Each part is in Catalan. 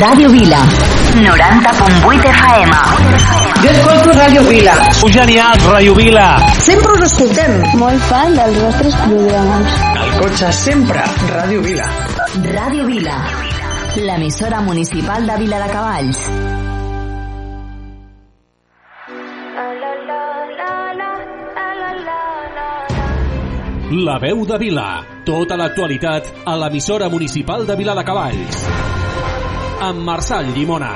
Ràdio Vila. 90.8 FM. Jo escolto Ràdio Vila. Sou genials, Ràdio Vila. Sempre us escoltem. Molt fan dels vostres programes. Al cotxe sempre, Ràdio Vila. Ràdio Vila. L'emissora municipal de Vila de Cavalls. La veu de Vila. Tota l'actualitat a l'emissora municipal de Vila de Cavalls. Amb Marçal Llimona.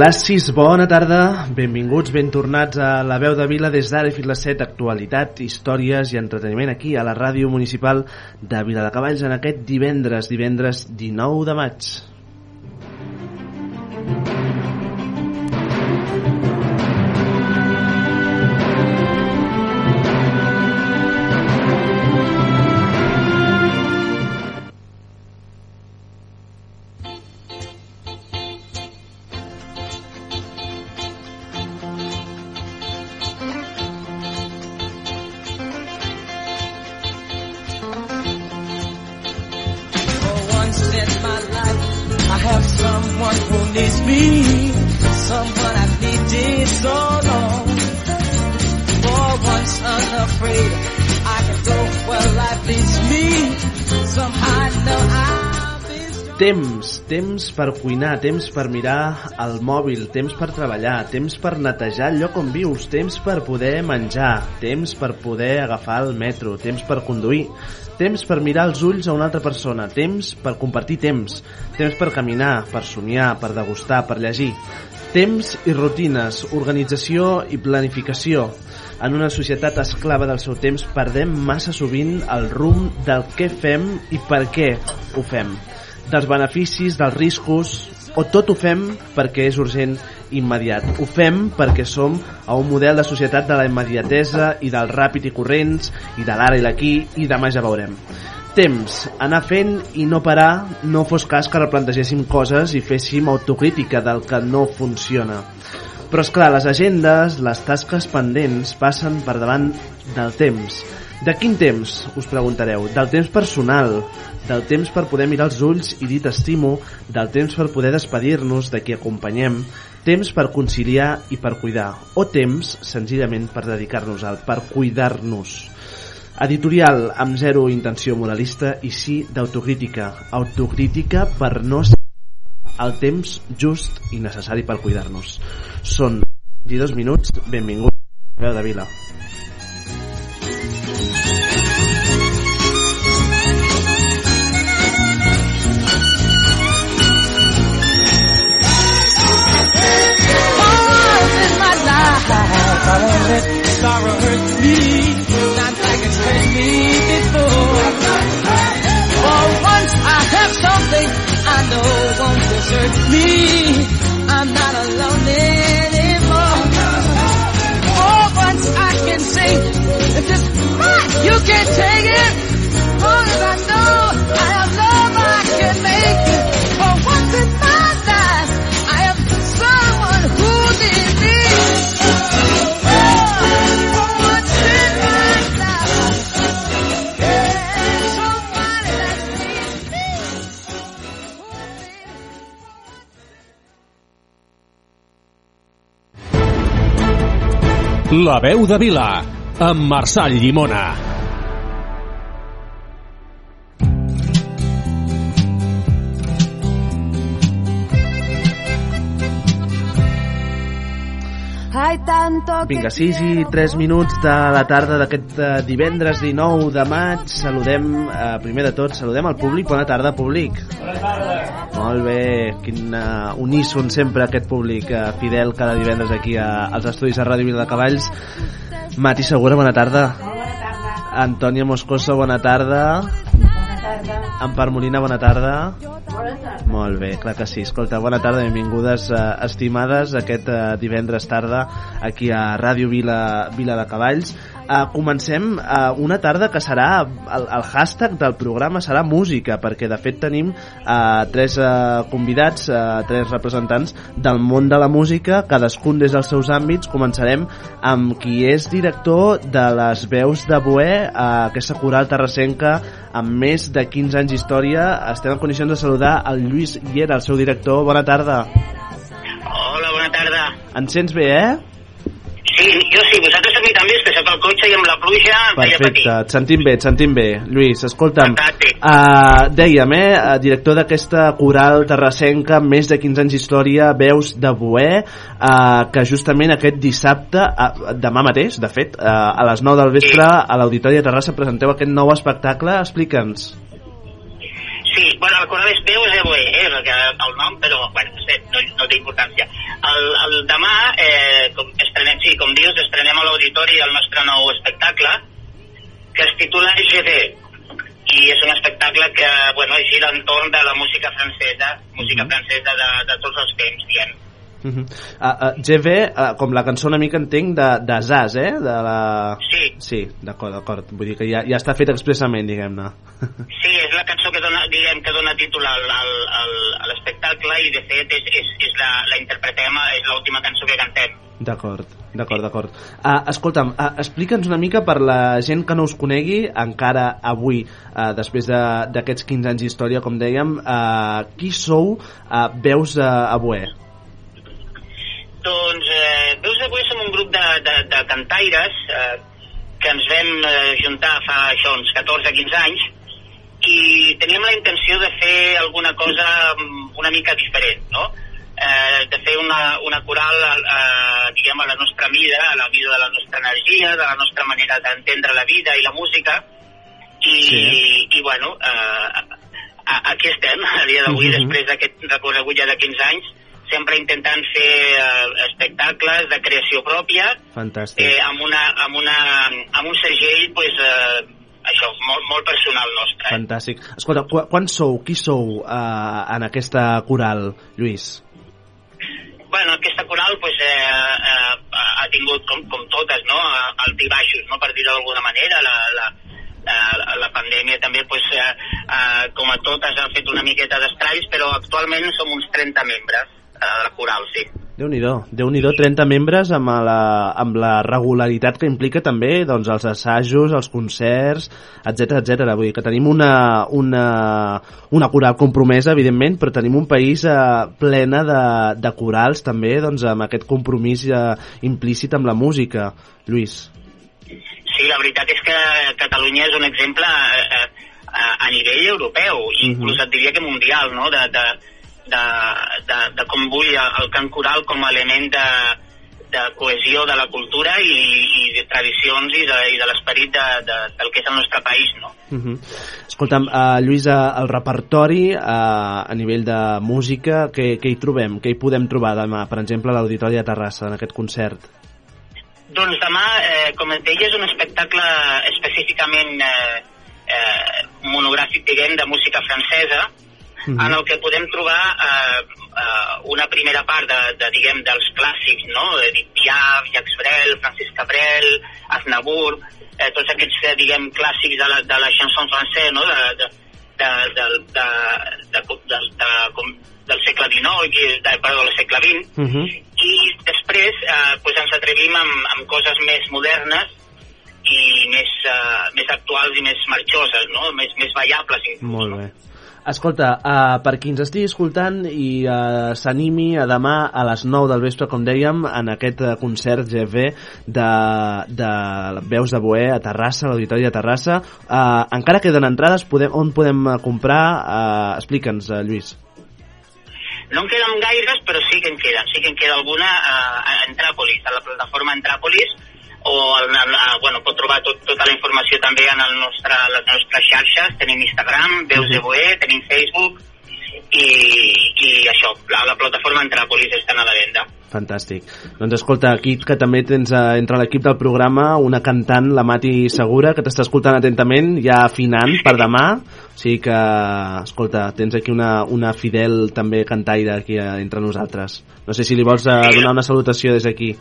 Les 6, bona tarda, benvinguts, ben tornats a la veu de Vila des d'ara fins les 7, actualitat, històries i entreteniment aquí a la ràdio municipal de Vila de Cavalls en aquest divendres, divendres 19 de maig. Temps, per cuinar, temps per mirar el mòbil, temps per treballar, temps per netejar el lloc on vius, temps per poder menjar, temps per poder agafar el metro, temps per conduir, temps per mirar els ulls a una altra persona, temps per compartir temps, temps per caminar, per somiar, per degustar, per llegir, temps i rutines, organització i planificació. En una societat esclava del seu temps perdem massa sovint el rumb del què fem i per què ho fem dels beneficis, dels riscos, o tot ho fem perquè és urgent immediat. Ho fem perquè som a un model de societat de la immediatesa i del ràpid i corrents, i de l'ara i l'aquí, i demà ja veurem. Temps, anar fent i no parar, no fos cas que replantegéssim coses i féssim autocrítica del que no funciona. Però és clar, les agendes, les tasques pendents passen per davant del temps. De quin temps, us preguntareu? Del temps personal, del temps per poder mirar els ulls i dir t'estimo, del temps per poder despedir-nos de qui acompanyem, temps per conciliar i per cuidar, o temps, senzillament, per dedicar-nos al, per cuidar-nos. Editorial amb zero intenció moralista i sí d'autocrítica. Autocrítica per no ser el temps just i necessari per cuidar-nos. Són 22 minuts, benvinguts a Veu de Vila. Sorrow hurt me, not like it's hurt me before. For once I have something I know won't desert me. I'm not alone anymore. For once I can say, just you can take it. La veu de Vila. Amb Marçal Llimona. Vinga, 6 i quiero 3 minuts de la tarda d'aquest eh, divendres 19 de maig. Saludem, eh, primer de tot, saludem al públic. Bona tarda, públic. Bona tarda. Molt bé, quin uh, uníson sempre aquest públic uh, fidel cada divendres aquí a, als estudis de Ràdio Vila de Cavalls. Mati Segura, bona tarda. Bona tarda. Antònia Moscoso, bona tarda. Bona tarda. Empar Molina, bona tarda. Molt bé, clar que sí. Escolta, bona tarda, benvingudes eh, estimades aquest eh, divendres tarda aquí a Ràdio Vila, Vila de Cavalls. Uh, comencem uh, una tarda que serà el, el hashtag del programa serà música perquè de fet tenim uh, tres uh, convidats uh, tres representants del món de la música cadascun des dels seus àmbits començarem amb qui és director de les veus de Boé uh, aquesta coral terrassenca amb més de 15 anys d'història estem en condicions de saludar el Lluís Guiera, el seu director, bona tarda Hola, bona tarda. ens sents bé, eh? Sí, jo sí, vosaltres soc al cotxe i amb la pluja em Perfecte, et sentim bé, et sentim bé. Lluís, escolta'm, Fantàstic. uh, dèiem, eh, uh, director d'aquesta coral terrassenca, amb més de 15 anys d'història, Veus de Boé, uh, que justament aquest dissabte, uh, demà mateix, de fet, uh, a les 9 del vespre, a l'Auditori de Terrassa presenteu aquest nou espectacle, explica'ns. Sí, bueno, el coral és és Evoe, eh, el, que, el nom, però, bueno, no, sé, no, no té importància. El, el demà, eh, com, estrenem, sí, com dius, estrenem a l'auditori el nostre nou espectacle, que es titula GD, i és un espectacle que, bueno, gira entorn de la música francesa, música francesa de, de tots els temps, diem. Uh -huh. uh, uh, GV, uh, com la cançó una mica entenc de, de Zaz, eh? De la... Sí. Sí, d'acord, d'acord. Vull dir que ja, ja està fet expressament, diguem-ne. Sí, és la cançó que dona, diguem, que dona títol al, al, al, a l'espectacle i, de fet, és, és, és la, la interpretem, és l'última cançó que cantem. D'acord, d'acord, d'acord. Uh, escolta'm, uh, explica'ns una mica per la gent que no us conegui, encara avui, uh, després de- d'aquests 15 anys d'història, com dèiem, uh, qui sou uh, veus uh, a Boé? Doncs, eh, veus, avui som un grup de, de, de cantaires eh, que ens vam eh, juntar fa això, uns 14-15 anys i teníem la intenció de fer alguna cosa mm, una mica diferent, no? Eh, de fer una, una coral, eh, diguem, a la nostra mida, a la mida de la nostra energia, de la nostra manera d'entendre la vida i la música, i, Sí. i bueno, eh, aquí estem, a dia d'avui, Mhm. després d'aquest recorregut ja de 15 anys, sempre intentant fer eh, espectacles de creació pròpia, Fantàstic. eh, amb, una, amb, una, amb un segell, pues, eh, això, molt, molt personal nostre. eh? Fantàstic. Escolta, qu quan sou, qui sou uh, en aquesta coral, Lluís? Bueno, aquesta coral pues, eh, eh, ha tingut, com, com totes, no? alt i baixos, no? per dir d'alguna manera. La, la, la, la pandèmia també, pues, eh, eh, com a totes, ha fet una miqueta d'estralls, però actualment som uns 30 membres eh, de la coral, sí. Déu-n'hi-do, déu nhi 30 membres amb la, amb la regularitat que implica també doncs, els assajos, els concerts, etc etc. Vull dir que tenim una, una, una coral compromesa, evidentment, però tenim un país eh, plena de, de corals també doncs, amb aquest compromís eh, implícit amb la música. Lluís. Sí, la veritat és que Catalunya és un exemple eh, eh, a, a nivell europeu, inclús et diria que mundial, no? de, de, de, de, de com vull el cant coral com a element de, de cohesió de la cultura i, i de tradicions i de, i de l'esperit de, de, del que és el nostre país. No? Uh -huh. Escolta'm, uh, Lluïsa, el repertori uh, a nivell de música, què, què hi trobem? Què hi podem trobar demà, per exemple, a l'Auditori de Terrassa, en aquest concert? Doncs demà, eh, com et deia, és un espectacle específicament eh, eh, monogràfic, diguem, de música francesa, Mhm. en el que podem trobar eh, eh, una primera part de, de, diguem, dels clàssics, no? Edith Piaf, Jacques Brel, Francis Cabrel, Aznavour, eh, tots aquests, eh, diguem, clàssics de la, de la chanson francès, no? De, de, de, de, de, de, de, de, com, del segle XIX, de, perdó, del segle XX, Uh -huh. i després eh, pues ens atrevim amb, amb coses més modernes i més, eh, més actuals i més marxoses, no? més, més ballables. inclús, Molt no? Escolta, uh, per qui ens estigui escoltant i uh, s'animi a demà a les 9 del vespre, com dèiem, en aquest uh, concert GV de, de Veus de Boé a Terrassa, a l'Auditori de Terrassa, uh, encara queden entrades, podem, on podem comprar? Uh, Explica'ns, uh, Lluís. No en queden gaires, però sí que en queden. Sí que en queda alguna a Entràpolis, a la plataforma Entràpolis, o el, el, el, bueno, pot trobar tot, tota la informació també en el nostre, les nostres xarxes. Tenim Instagram, Veus de Boé, tenim Facebook, i, i això, a la plataforma Entràpolis estan a la venda. Fantàstic. Doncs escolta, aquí que també tens eh, entre l'equip del programa una cantant, la Mati Segura, que t'està escoltant atentament, ja afinant per demà. O sigui que, escolta, tens aquí una, una fidel també cantaire aquí eh, entre nosaltres. No sé si li vols eh, donar una salutació des d'aquí.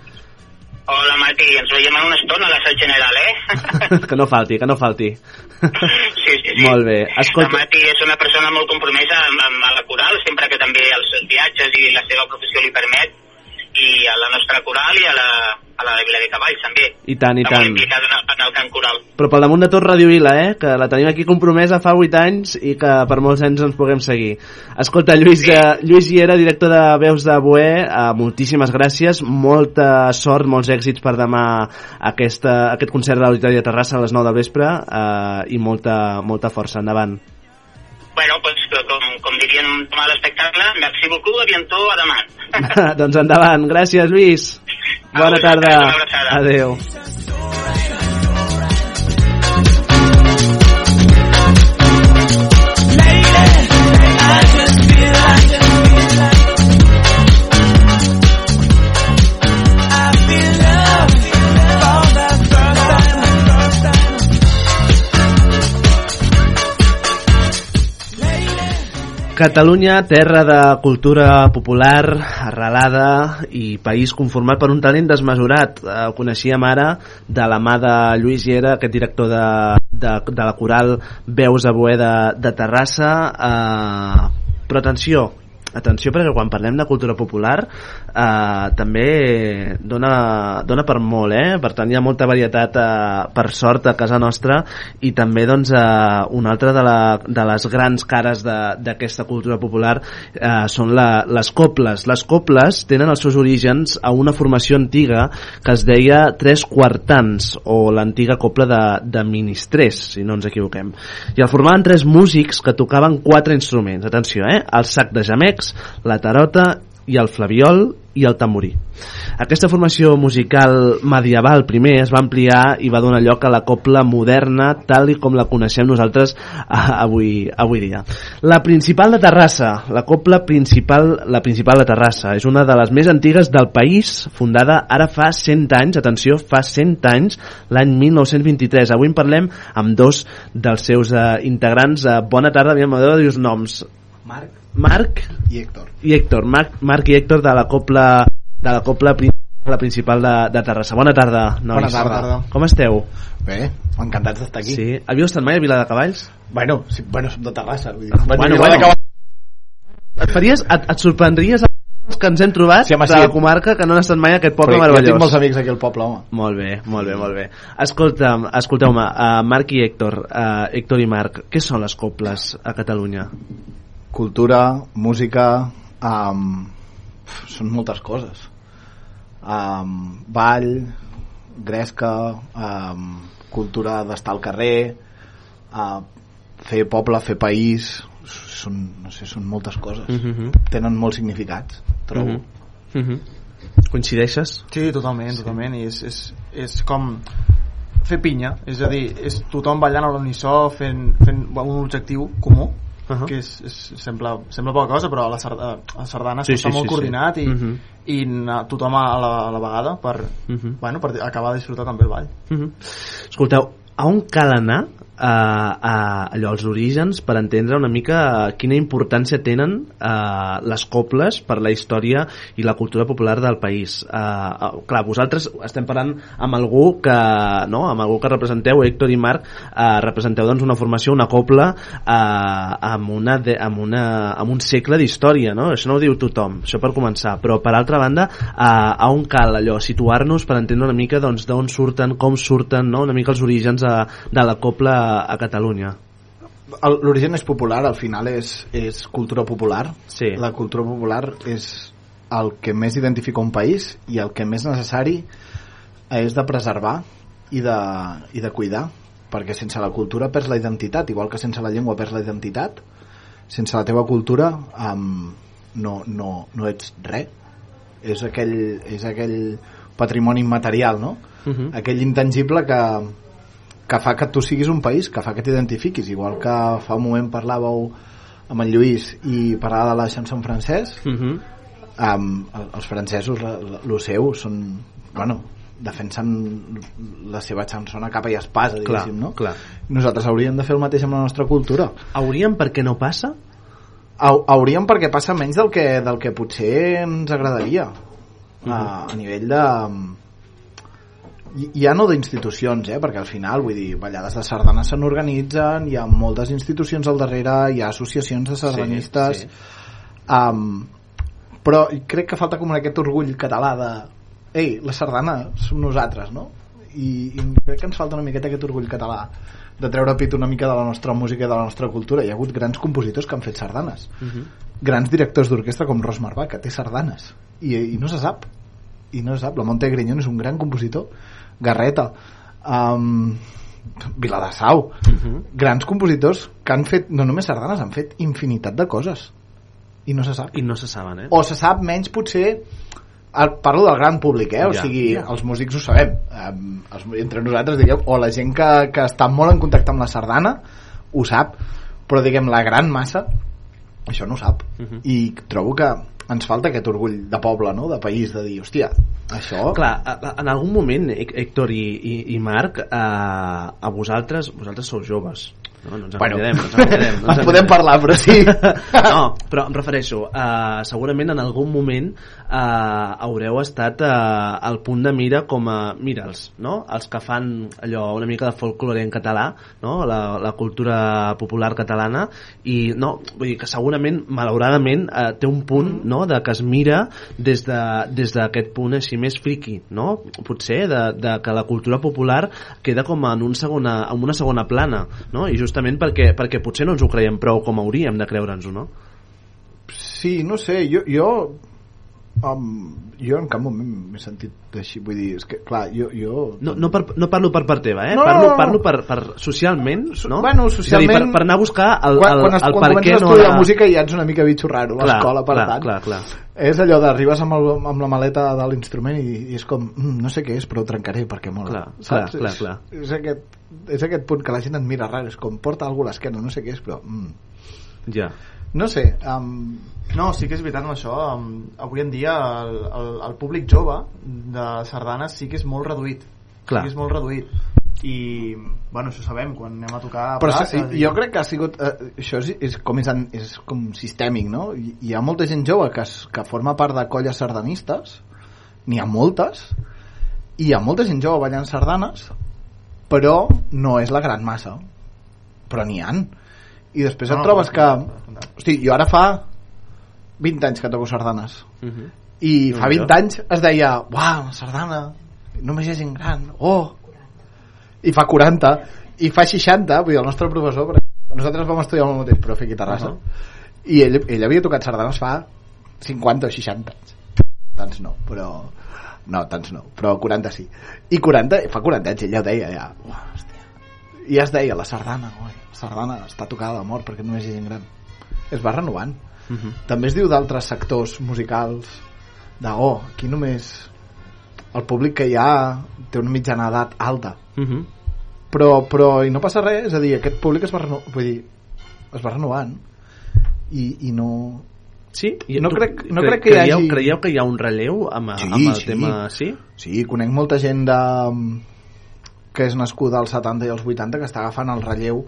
Hola, Mati, ens veiem en una estona a l'assaig general, eh? que no falti, que no falti. Sí, sí, sí. Molt bé. La Escolta, Mati és una persona molt compromesa amb, amb, amb la coral, sempre que també els seus viatges i la seva professió li permet, i a la nostra coral i a la, a la de Vila de Cavalls, també. i tant, i tant. implicada en, el- en el cant coral. Però per damunt de tot Radio Vila, eh? que la tenim aquí compromesa fa 8 anys i que per molts anys ens puguem seguir. Escolta, Lluís, de, Lluís Guiera, director de Veus de Boé, eh, moltíssimes gràcies, molta sort, molts èxits per demà aquesta, aquest concert de l'Auditori de Terrassa a les 9 del vespre eh, i molta, molta força. Endavant. Bueno, pues, com, com dirien a l'espectacle, merci beaucoup, a bientôt, a demà. doncs endavant. Gràcies, Lluís. A Bona vosaltres, tarda. una abraçada. Adéu. Catalunya, terra de cultura popular, arrelada i país conformat per un talent desmesurat. Eh, Ho coneixíem ara de la mà de Lluís Llera, aquest director de, de, de la coral Veus a Boé de, de Terrassa. Eh, però atenció, atenció perquè quan parlem de cultura popular eh, també dona, dona per molt eh? per tant hi ha molta varietat eh, per sort a casa nostra i també doncs eh, una altra de, la, de les grans cares d'aquesta cultura popular eh, són la, les coples les coples tenen els seus orígens a una formació antiga que es deia Tres Quartans o l'antiga copla de, de Ministrers si no ens equivoquem i el formaven tres músics que tocaven quatre instruments atenció, eh? el sac de jamecs la tarota i el flaviol i el tamborí. Aquesta formació musical medieval primer es va ampliar i va donar lloc a la copla moderna tal i com la coneixem nosaltres avui, avui dia. La principal de Terrassa, la copla principal, la principal de Terrassa, és una de les més antigues del país, fundada ara fa 100 anys, atenció, fa 100 anys, l'any 1923. Avui en parlem amb dos dels seus eh, integrants. Eh, bona tarda, aviam, els noms. Marc Marc i Héctor. i Héctor, Marc, Marc i Héctor de la copla de la copla la principal de, de Terrassa. Bona tarda, nois. Bona tarda. Com esteu? Bé, encantats d'estar aquí. Sí. Havíeu estat mai a Vila de Cavalls? Bueno, sí, bueno, som de Terrassa. Vull dir, Bueno, Vaig bueno. acabar- Et, faries, et, et sorprendries els que ens hem trobat Sí, home, de sí. la comarca que no han estat mai a aquest poble Però jo meravellós. tinc molts amics aquí al poble, home. Molt bé, molt bé, molt bé. Escolta'm, escolteu-me, uh, Marc i Héctor, uh, Héctor i Marc, què són les coples a Catalunya? Cultura, música, um, són moltes coses. Um, ball, gresca, um, cultura d'estar al carrer, uh, fer poble, fer país, són, no sé, són moltes coses. Mhm. Tenen molts significats, trobo. Mhm. Mhm. Coincideixes? Sí, totalment, totalment. I és, és, és com fer pinya, és a dir, és tothom ballant a l'unisó fent, fent un objectiu comú, Uh -huh. que és, és, sembla, sembla poca cosa, però a la, sarda, a la sardana Sí, sí, està sí, molt sí, sí. coordinat i, Mhm. i anar tothom a la, a la vegada per, Mhm. bueno, per acabar de disfrutar també el ball. Mhm. Escolteu, a on cal anar a, allò, als orígens per entendre una mica quina importància tenen eh, les coples per la història i la cultura popular del país. Eh, eh, clar, vosaltres estem parlant amb algú que, no, amb algú que representeu, Héctor i Marc, eh, representeu doncs, una formació, una copla eh, amb, una de, amb, una, amb un segle d'història, no? Això no ho diu tothom, això per començar, però per altra banda, eh, on cal allò, situar-nos per entendre una mica doncs, d'on surten, com surten, no? una mica els orígens de, de la copla a, Catalunya. L'origen és popular, al final és, és cultura popular. Sí. La cultura popular és el que més identifica un país i el que més necessari és de preservar i de, i de cuidar perquè sense la cultura perds la identitat igual que sense la llengua perds la identitat sense la teva cultura um, no, no, no ets res és aquell, és aquell patrimoni immaterial no? Uh -huh. aquell intangible que, que fa que tu siguis un país, que fa que t'identifiquis, igual que fa un moment parlàveu amb en Lluís i parlava de la chanson en francès, Uh -huh. um, els francesos, lo seu, són, bueno, defensen la seva chanson a capa i espasa, Clar, diguéssim, no? clar. Nosaltres hauríem de fer el mateix amb la nostra cultura. Hauríem per què no passa? Hau- Hauríem perquè passa menys del que, del que potser ens agradaria. A, a nivell de ja no d'institucions, eh? perquè al final, vull dir, ballades de sardanes se n'organitzen, hi ha moltes institucions al darrere, hi ha associacions de sardanistes, sí. Um, però crec que falta com aquest orgull català de ei, la sardana som nosaltres, no? I, i crec que ens falta una miqueta aquest orgull català de treure pit una mica de la nostra música i de la nostra cultura. Hi ha hagut grans compositors que han fet sardanes. Mhm. Grans directors d'orquestra com Ros Marbà, que té sardanes. I, I no se sap. I no se sap. La Monte Grinyón és un gran compositor. Garreta. Um, Viladasau. Mhm. Grans compositors que han fet, no només sardanes, han fet infinitat de coses. I no se sap. I no se saben, eh? O se sap menys, potser, el- parlo del gran públic, eh? O Ja, sigui, ja. els músics ho sabem. Um, els, entre nosaltres, diguem, o la gent que, que està molt en contacte amb la sardana, ho sap. Però, diguem, la gran massa, això no ho sap. Mhm. I trobo que ens falta aquest orgull de poble, no?, de país, de dir, hòstia, això... Clar, en algun moment, Hé- Héctor i, i, i Marc, eh, a vosaltres, vosaltres sou joves, no, no ens Bueno, enganyarem, no ens enganyarem. No ens en podem parlar, però sí. no, però em refereixo, uh, segurament en algun moment uh, haureu estat uh, al punt de mira com a, mira'ls, no? Els que fan allò, una mica de folklore en català, no? La, la cultura popular catalana, i no, vull dir que segurament, malauradament, uh, té un punt, no?, de que es mira des de- des d'aquest de, punt així més friqui, no? Potser de, de que la cultura popular queda com en, un segona, en una segona plana, no? I justament perquè, perquè potser no ens ho creiem prou com hauríem de creure'ns-ho, no? Sí, no sé, jo, jo um, jo en cap moment m'he sentit així, vull dir, és que clar, jo, jo No, no, per, no parlo per part teva, eh? No, parlo, no, no. parlo per, per socialment, no? Bueno, És a dir, socialment... per, per anar a buscar el, quan, el, quan, es, el quan per què comences a no... estudiar la- música ja ets una mica bitxo raro, a Clar, l'escola, per clar, tant. clar, clar. És allò d'arribes amb, el, amb la maleta de l'instrument i, i és com, mm, no sé què és, però ho trencaré perquè mola. Clar, saps? clar, clar, és, clar. És, aquest, és aquest punt que la gent et mira raro, és com, porta alguna a l'esquena, no sé què és, però... Mm. Ja. No sé, um, No, sí que és veritat amb això. Um, avui en dia el, el, el públic jove de sardanes sí que és molt reduït. Clar. Sí que és molt reduït. I, bueno, això sabem, quan anem a tocar a però places... se- jo crec que ha sigut eh, això és, és, com és, és com sistèmic no? Hi, hi ha molta gent jove que, es, que forma part de colles sardanistes n'hi ha moltes i hi ha molta gent jove ballant sardanes però no és la gran massa. Però n'hi han. I després No, et no, trobes que hosti, jo ara fa 20 anys que toco sardanes. Uh -huh. i No, fa jo. 20 anys es deia uau, sardana, només hi ha gent gran oh, i fa 40 i fa 60, vull dir, el nostre professor nosaltres vam estudiar amb el mateix profe aquí a Terrassa Uh-huh. i ell, ell havia tocat sardanes fa 50 o 60 anys. Tants no, però no, tants no, però 40 sí i 40, fa 40 anys ell ja ho deia ja, uah, hòstia. i ja es deia la sardana, oi, la sardana està tocada de mort perquè només hi ha gent gran es va renovant Uh -huh. també es diu d'altres sectors musicals de, oh, aquí només el públic que hi ha té una mitjana edat alta Uh -huh. però, però i no passa res, és a dir, aquest públic es va, reno... vull dir, es va renovant i, i no Sí? No tu crec- no cre- crec que hi creieu, hagi- Creieu que hi ha un relleu amb, Sí, amb el sí. tema... Sí? sí, conec molta gent de, que és nascuda als 70 i als 80 que està agafant el relleu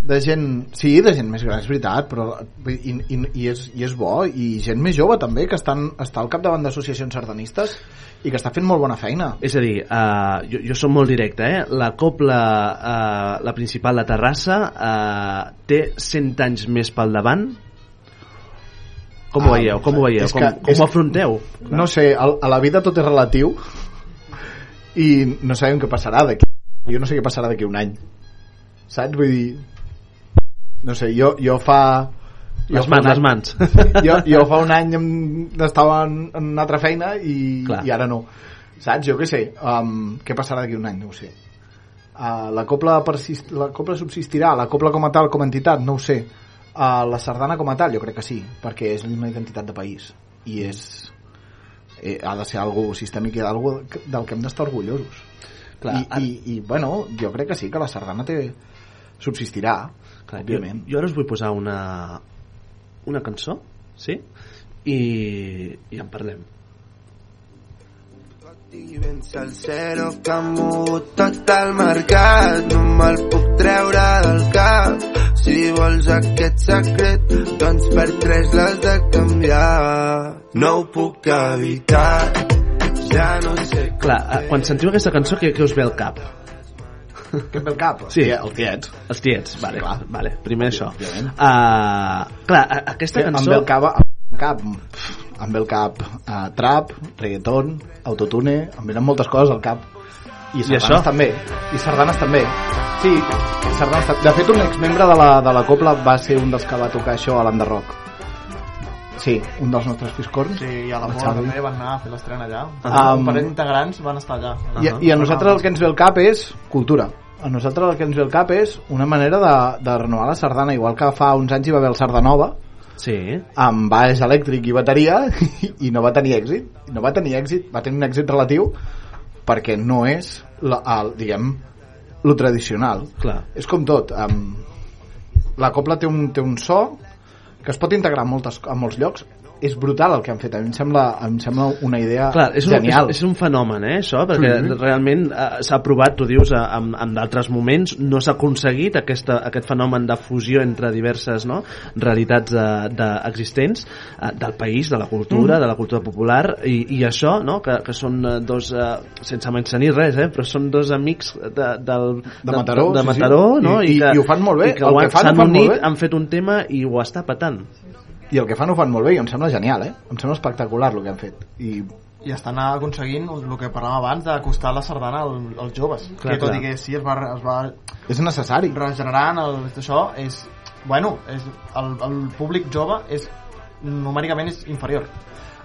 de gent, sí, de gent més gran, és veritat, però i, i, i, és, i és bo, i gent més jove també, que estan, està al capdavant d'associacions sardanistes i que està fent molt bona feina. És a dir, uh, jo, jo som molt directe, eh? La Copla, uh, la principal de Terrassa, uh, té 100 anys més pel davant. Com ho Ah, veieu? Com ho veieu? és Com, que- com és- ho afronteu? No sé, a, a la vida tot és relatiu i no sabem què passarà d'aquí. Jo no sé què passarà d'aquí un any. Saps? Vull dir... No sé, jo, jo fa... jo Les mans, les mans. Jo, jo fa un any estava en, en una altra feina i, Clar. i ara no. Saps? Jo què sé. Um, què passarà d'aquí un any? No ho sé. Uh, la, copla persist, la copla subsistirà, la copla com a tal, com a entitat, no ho sé. Uh, la sardana com a tal, jo crec que sí, perquè és una identitat de país i és eh, ha de ser algo sistèmic i algo del que hem d'estar orgullosos. Clar, I, ara- i, I, bueno, jo crec que sí, que la sardana té, subsistirà, Clar, òbviament. Jo, jo ara us vull posar una, una cançó, sí? I, i en parlem. I vens al zero que ha mogut tot el mercat no me'l puc treure del cap si vols aquest secret doncs per tres l'has de canviar no ho puc evitar ja no sé Clar, eh, quan sentiu aquesta cançó, què, què us ve al cap? Què et ve al cap? Sí. Els tiets. Els tiets, vale, clar. vale primer això. Uh, clar, aquesta Que cançó... Em ve el cap, cap, em ve el cap uh, trap, reggaeton, autotune, em venen moltes coses al cap. I sardanes això? també. I sardanes també. Sí, sardanes també. De fet, un exmembre de la, de la Copla va ser un dels que va tocar això a l'Enderrock. Sí, un dels nostres fiscorns. Sí, i a la Xavi. també van anar a fer l'estrena allà. Ah. Un parell d'integrants van estar allà. I, I a nosaltres el que ens ve al cap és cultura. A nosaltres el que ens ve al cap és una manera de, de renovar la sardana, igual que fa uns anys hi va haver el Sardanova, Sí. amb baix elèctric i bateria i, no va tenir èxit no va tenir èxit, va tenir un èxit relatiu perquè no és la, el, diguem lo tradicional Clar. és com tot um, la copla té un, té un so que es pot integrar en, moltes, en molts llocs és brutal el que han fet, a mi em sembla, em sembla una idea Clar, és un, genial és, és un fenomen, eh, això, perquè Mhm. realment eh, s'ha provat, tu dius, eh, en, en d'altres moments, no s'ha aconseguit aquesta, aquest fenomen de fusió entre diverses no, realitats de, de existents eh, del país, de la cultura, Mhm. de la cultura popular, i, i això, no, que, que són eh, dos, eh, sense mencionar res, eh, però són dos amics de, del, De Mataró, de, de sí, sí. Mataró no? I- i- i ho fan molt bé. i que El ho que han- fan, ho s'han fan molt unit, bé. han fet un tema i ho està patant. I el que fan ho fan molt bé i em sembla genial, eh? em sembla espectacular el que han fet i i estan aconseguint el que parlàvem abans d'acostar la sardana als, als joves Clar, que tot clar. i que sí es va, es va és necessari regenerant el, això és bueno, és, el, el públic jove és numèricament és inferior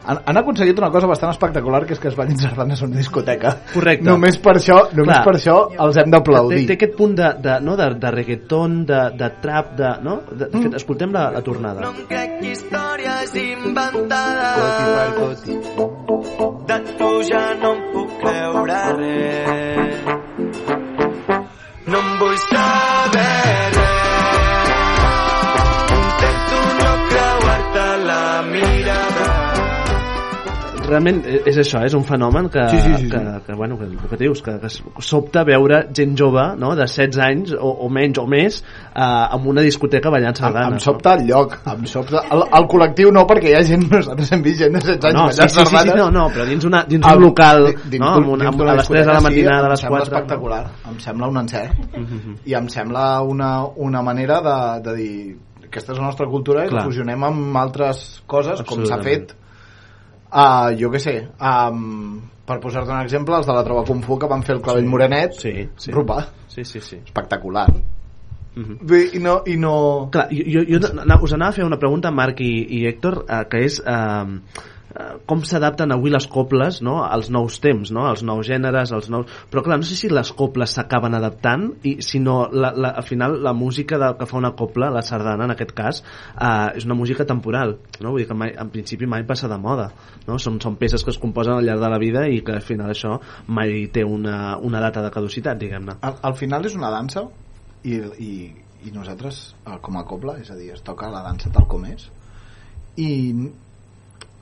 han, han aconseguit una cosa bastant espectacular que és que es ballin sardanes a una discoteca Correcte. només per això, només Clar. per això els hem té, d'aplaudir té aquest punt de, de, no, de, de reggaeton, de, de trap, de, no? De, de fet, escoltem la, la tornada. crec històries inventades de tu ja no em puc creure res no em vull saber res Realment eh, és això, és un fenomen que, Sí, sí, sí, sí. que, que, bueno, que, el que dius, que, que sobta veure gent jove no? de 16 anys o, o menys o més eh, en una discoteca ballant em, sardanes. em sobta el lloc em sobta, el, el col·lectiu no perquè hi ha gent, nosaltres hem vist gent de 16 anys no, sí, ballant sí, sí, sí, sardanes no, no, però dins, una, dins Al- un local dins no? amb una, amb, a les 3 de la matinada, sí, a les em sembla 4 espectacular em sembla un encert i em sembla una, una manera de, de dir aquesta és la nostra cultura i Clar. la fusionem amb altres coses com s'ha fet uh, jo què sé um, per posar-te un exemple els de la Trova Kung Fu que van fer el Clavell Sí. Morenet sí, sí. rupa, sí, sí, sí. espectacular Mhm. Bé, i no, i no... Clar, jo, jo, us anava a fer una pregunta, Marc i, i Héctor, eh, que és eh, com s'adapten avui les coples no, als nous temps, no, als nous gèneres, als nous... Però clar, no sé si les coples s'acaben adaptant, i si no, la, la, al final la música de, que fa una copla, la sardana en aquest cas, eh, és una música temporal, no? vull dir que mai, en principi mai passa de moda. No? Són, són peces que es composen al llarg de la vida i que al final això mai té una, una data de caducitat, diguem-ne. al, al final és una dansa i, i, i nosaltres eh, com a copla és a dir, es toca la dansa tal com és i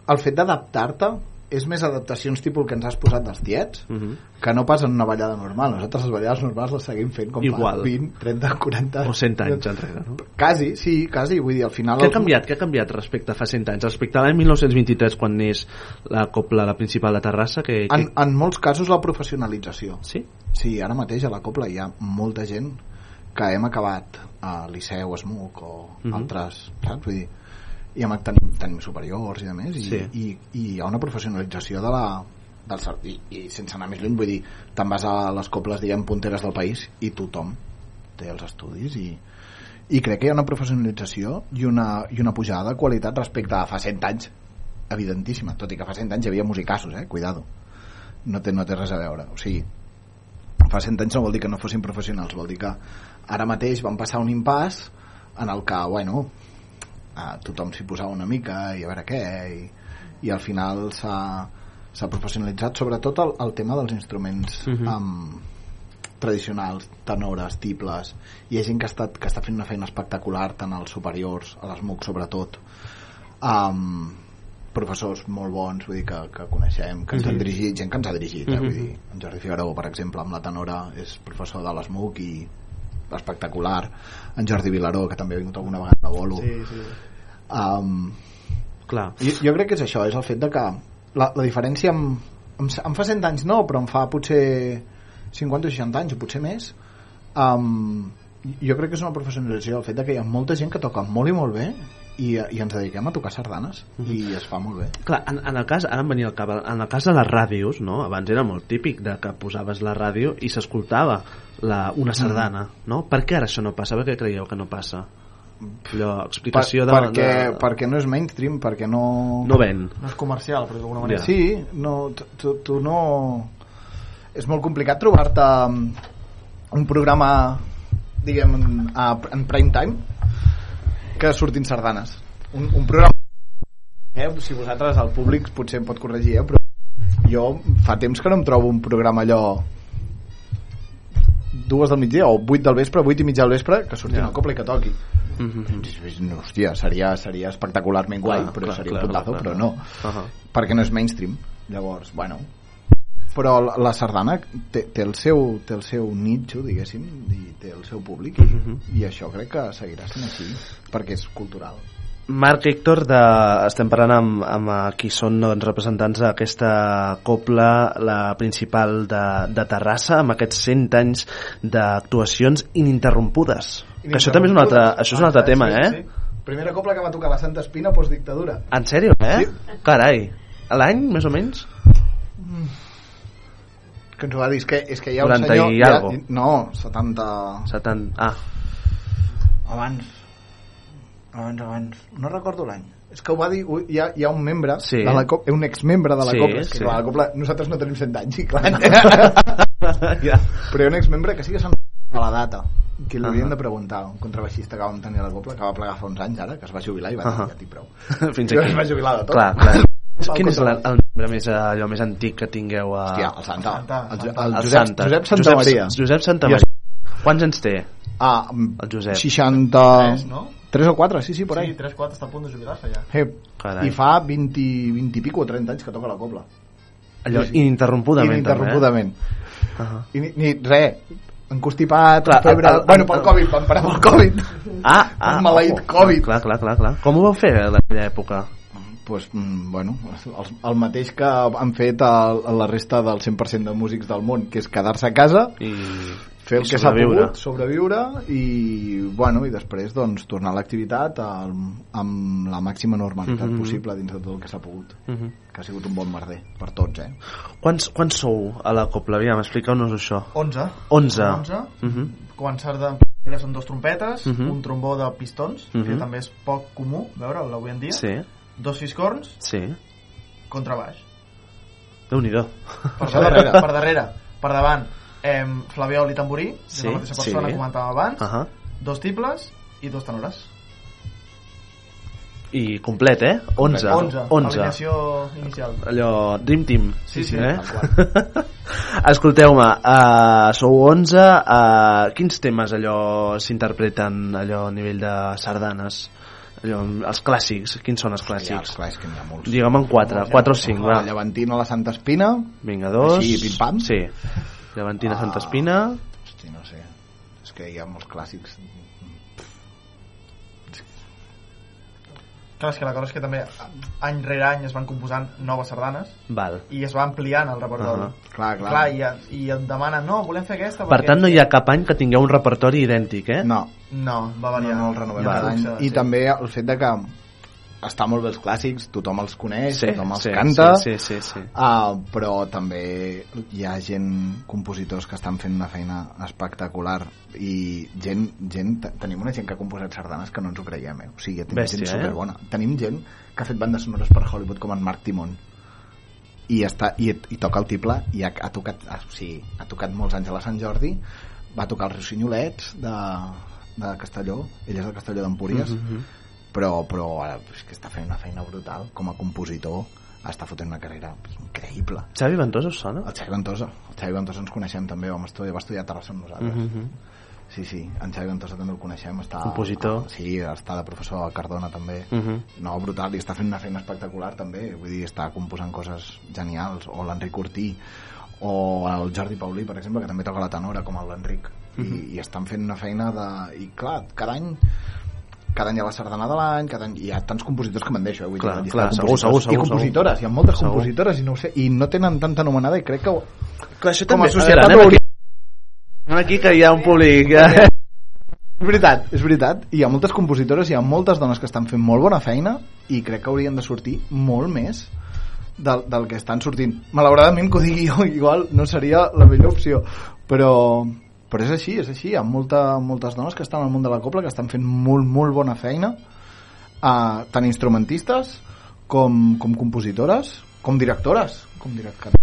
el fet d'adaptar-te és més adaptacions tipus el que ens has posat dels tiets Uh -huh. que no pas en una ballada normal nosaltres les ballades normals les seguim fent com Igual. fa 20, 30, 40 O 100 anys enrere, no? quasi, sí, quasi vull dir, al final Què ha canviat? Què ha canviat respecte a fa 100 anys? Respecte a l'any 1923, quan és la copla, la principal de Terrassa, que... que... en, en molts casos la professionalització Sí? Sí, ara mateix a la Copla hi ha molta gent que hem acabat a Liceu, Esmuc o Mhm. altres, saps? Vull dir, i hem, tenim, tenim superiors i més, i, Sí. i, i hi ha una professionalització de la, del, i, i sense anar més lluny, vull dir, te'n vas a les coples, diguem, punteres del país i tothom té els estudis i, i crec que hi ha una professionalització i una, i una pujada de qualitat respecte a fa 100 anys evidentíssima, tot i que fa 100 anys hi havia musicassos, eh? cuidado no té, no té res a veure o sigui, fa 100 anys no vol dir que no fossin professionals, vol dir que ara mateix van passar un impàs en el que, bueno, eh, tothom s'hi posava una mica i a veure què i, i al final s'ha professionalitzat sobretot el, el tema dels instruments Mhm. um, tradicionals, tenores, tibles hi ha gent que està, que està fent una feina espectacular tant als superiors, a les MUC sobretot um, professors molt bons vull dir, que, que coneixem, que ens han Mhm. dirigit gent que ens ha dirigit, eh? Mhm. vull dir, en Jordi Figueroa per exemple amb la tenora és professor de l'ESMUC i espectacular en Jordi Vilaró que també ha vingut alguna vegada a Bolo sí, sí. um, Clar. jo, jo crec que és això, és el fet de que la, la diferència amb, sa- em fa 100 anys no, però em fa potser 50 o 60 anys o potser més um, jo crec que és una professionalització el fet de que hi ha molta gent que toca molt i molt bé i, i ens dediquem a tocar sardanes i es fa molt bé Clar, en, en el cas, ara em venia al cap, en el cas de les ràdios, no? abans era molt típic de que posaves la ràdio i s'escoltava la- una sardana, no? Per què ara això no passa? Per què creieu que no passa? Allò, explicació de... perquè, de... perquè no és mainstream perquè no... No ven. No és comercial, però d'alguna manera. Sí, no, tu- tu, tu no... És molt complicat trobar-te um, un programa, diguem, a, en prime time que surtin sardanes. Un, un programa... Eh, si vosaltres, al públic, potser em pot corregir, eh, però jo fa temps que no em trobo un programa allò dues del migdia o vuit del vespre, vuit i mitja del vespre que surti Ja. una copla i que toqui Mm -hmm. no, hòstia, seria, seria espectacularment guai Clar, però clar, seria clar, un puntazo, clar, però clar. no Ahà. perquè no és mainstream llavors, bueno però la, sardana té, té, el seu, té el seu nitxo, diguéssim i té el seu públic i, Mhm. i això crec que seguirà sent així perquè és cultural Marc Héctor, de... estem parlant amb, amb qui són doncs, representants d'aquesta copla, la principal de, de Terrassa, amb aquests 100 anys d'actuacions ininterrompudes. Que això també és un altre, això és un altre tema, eh? primera copla que va tocar la Santa Espina postdictadura En sèrio, eh? Carai. A l'any, més o menys? Que ens ho va dir, és que, és que hi ha un 40 senyor i algo. no, 70 70... Ah, abans abans, abans, no recordo l'any és que ho va dir, hi ha, hi ha un membre Sí. de la Copla, un exmembre de la Sí, Copla és que sí. la Copla, nosaltres no tenim 100 anys i clar, ja. però hi ha un exmembre que sí que se'n a la data que li haurien Ahà. de preguntar un contrabaixista que vam tenir a la Copla que va plegar fa uns anys ara, que es va jubilar i va dir, Ahà. ja t'hi prou Fins Jo aquí. es va jubilar de tot. Clar, clar. Quin és la, el membre més, eh, allò més antic que tingueu a... Hòstia, el Santa. El, el, el, El Josep, Santa. Josep Santa Josep- Maria. Josep Santa I Maria. Quants anys té? Ah, el Josep. 60... Tres, no? 3 o 4, sí, sí, por ahí. Sí, 3-4 està a punt de jubilar-se ja. Eh, Carai. I fa 20, 20 i pico o 30 anys que toca la copla. Allò, ininterrompudament, Ininterrompudament. també, eh? I ni, ni res, encostipat, Clar, febre... el- el- bueno, pel el- Covid, vam parar pel Covid. Ah, ah. El maleït ojo. Covid. Clar, clar, clar, clar. Com ho vau fer en aquella època? Pues, mm, bueno, el, el mateix que han fet a, a la resta del 100% de músics del món, que és quedar-se a casa, I, fer el i que s'ha pogut, sobreviure i, bueno, i després doncs, tornar a l'activitat amb la màxima normalitat Mhm. possible dins de tot el que s'ha pogut Mhm. que ha sigut un bon merder per tots eh? Quants, quants sou a la Copla? Aviam, expliqueu-nos això. 11. 11. 11. Mhm. Començar de són dos trompetes, Mhm. un trombó de pistons, que Mhm. també és poc comú veure'l avui en dia, Sí, dos fiscorns, sí. contrabaix. Déu-n'hi-do. Per darrere, per darrere, per davant, eh, flabiol i tamborí, Sí, la mateixa persona sí. que comentàvem abans, Ahà. dos tibles i dos tenores. I complet, eh? 11. 11, 11. alineació inicial. allò, Dream Team Sí, sí, eh? escolteu-me uh, sou 11 uh, quins temes allò s'interpreten allò a nivell de sardanes allò, els clàssics, quins són els Ja, clàssics? els clàssics que n'hi ha molts digue'm en 4, 4 o 5 la va. Llevantina, la Santa Espina vinga, dos Així, pim-pam? sí. Llevantina Ah. Santa Espina hosti, no sé és que hi ha molts clàssics Clar, és que la cosa és que també any rere any es van composant noves sardanes val. i es va ampliant el repertori. Ahà. clar, clar, Clar, i, i et demanen, no, volem fer aquesta per tant no hi ha cap any que tingueu un repertori idèntic eh? no, No, va no, variar. no el renovem any Sí. i també el fet de que està molt bé els clàssics, tothom els coneix, sí, tothom els sí, canta, sí, sí, sí, sí. Uh, però també hi ha gent, compositors que estan fent una feina espectacular i gent, gent te- tenim una gent que ha composat sardanes que no ens ho creiem eh? o sigui, tenim Bèstia, gent eh? superbona tenim gent que ha fet bandes sonores per Hollywood com en Marc Timon i, està, i, i toca el tiple i ha, ha, tocat, ha, o sigui, ha tocat molts anys a la Sant Jordi va tocar els Rossinyolets de, de Castelló ell és de Castelló d'Empúries Mhm. Però, però ara és que està fent una feina brutal com a compositor està fotent una carrera increïble Xavi Ventosa us sona? el Xavi Ventosa el Xavi Ventosa ens coneixem també vam estudiar, va estudiar a Terrassa amb nosaltres Mhm. sí, sí, en Xavi Ventosa també el coneixem està, Compositor. sí, està de professor a Cardona també Mhm. no, brutal, i està fent una feina espectacular també, vull dir, està composant coses genials, o l'Enric Ortí o el Jordi Paulí, per exemple que també toca la tenora com l'Enric i, Mhm. i estan fent una feina de... i clar, cada any cada any hi ha la sardana de l'any, cada any hi ha tants compositors que me'n deixo, eh? Vull Clar, dir, clar, de segur, segur, segur, I compositores, hi ha moltes Segur. compositores i no sé, i no tenen tanta anomenada i crec que Clar, això com a societat veure, anem hauria- Anem aquí que hi ha un públic... Eh? És veritat, és veritat. Hi ha moltes compositores, hi ha moltes dones que estan fent molt bona feina i crec que haurien de sortir molt més del, del que estan sortint. Malauradament que ho digui jo, igual no seria la millor opció, però, però és així, és així. Hi ha molta, moltes dones que estan al món de la copla que estan fent molt, molt bona feina, uh, tant instrumentistes com, com compositores, com directores, com directores.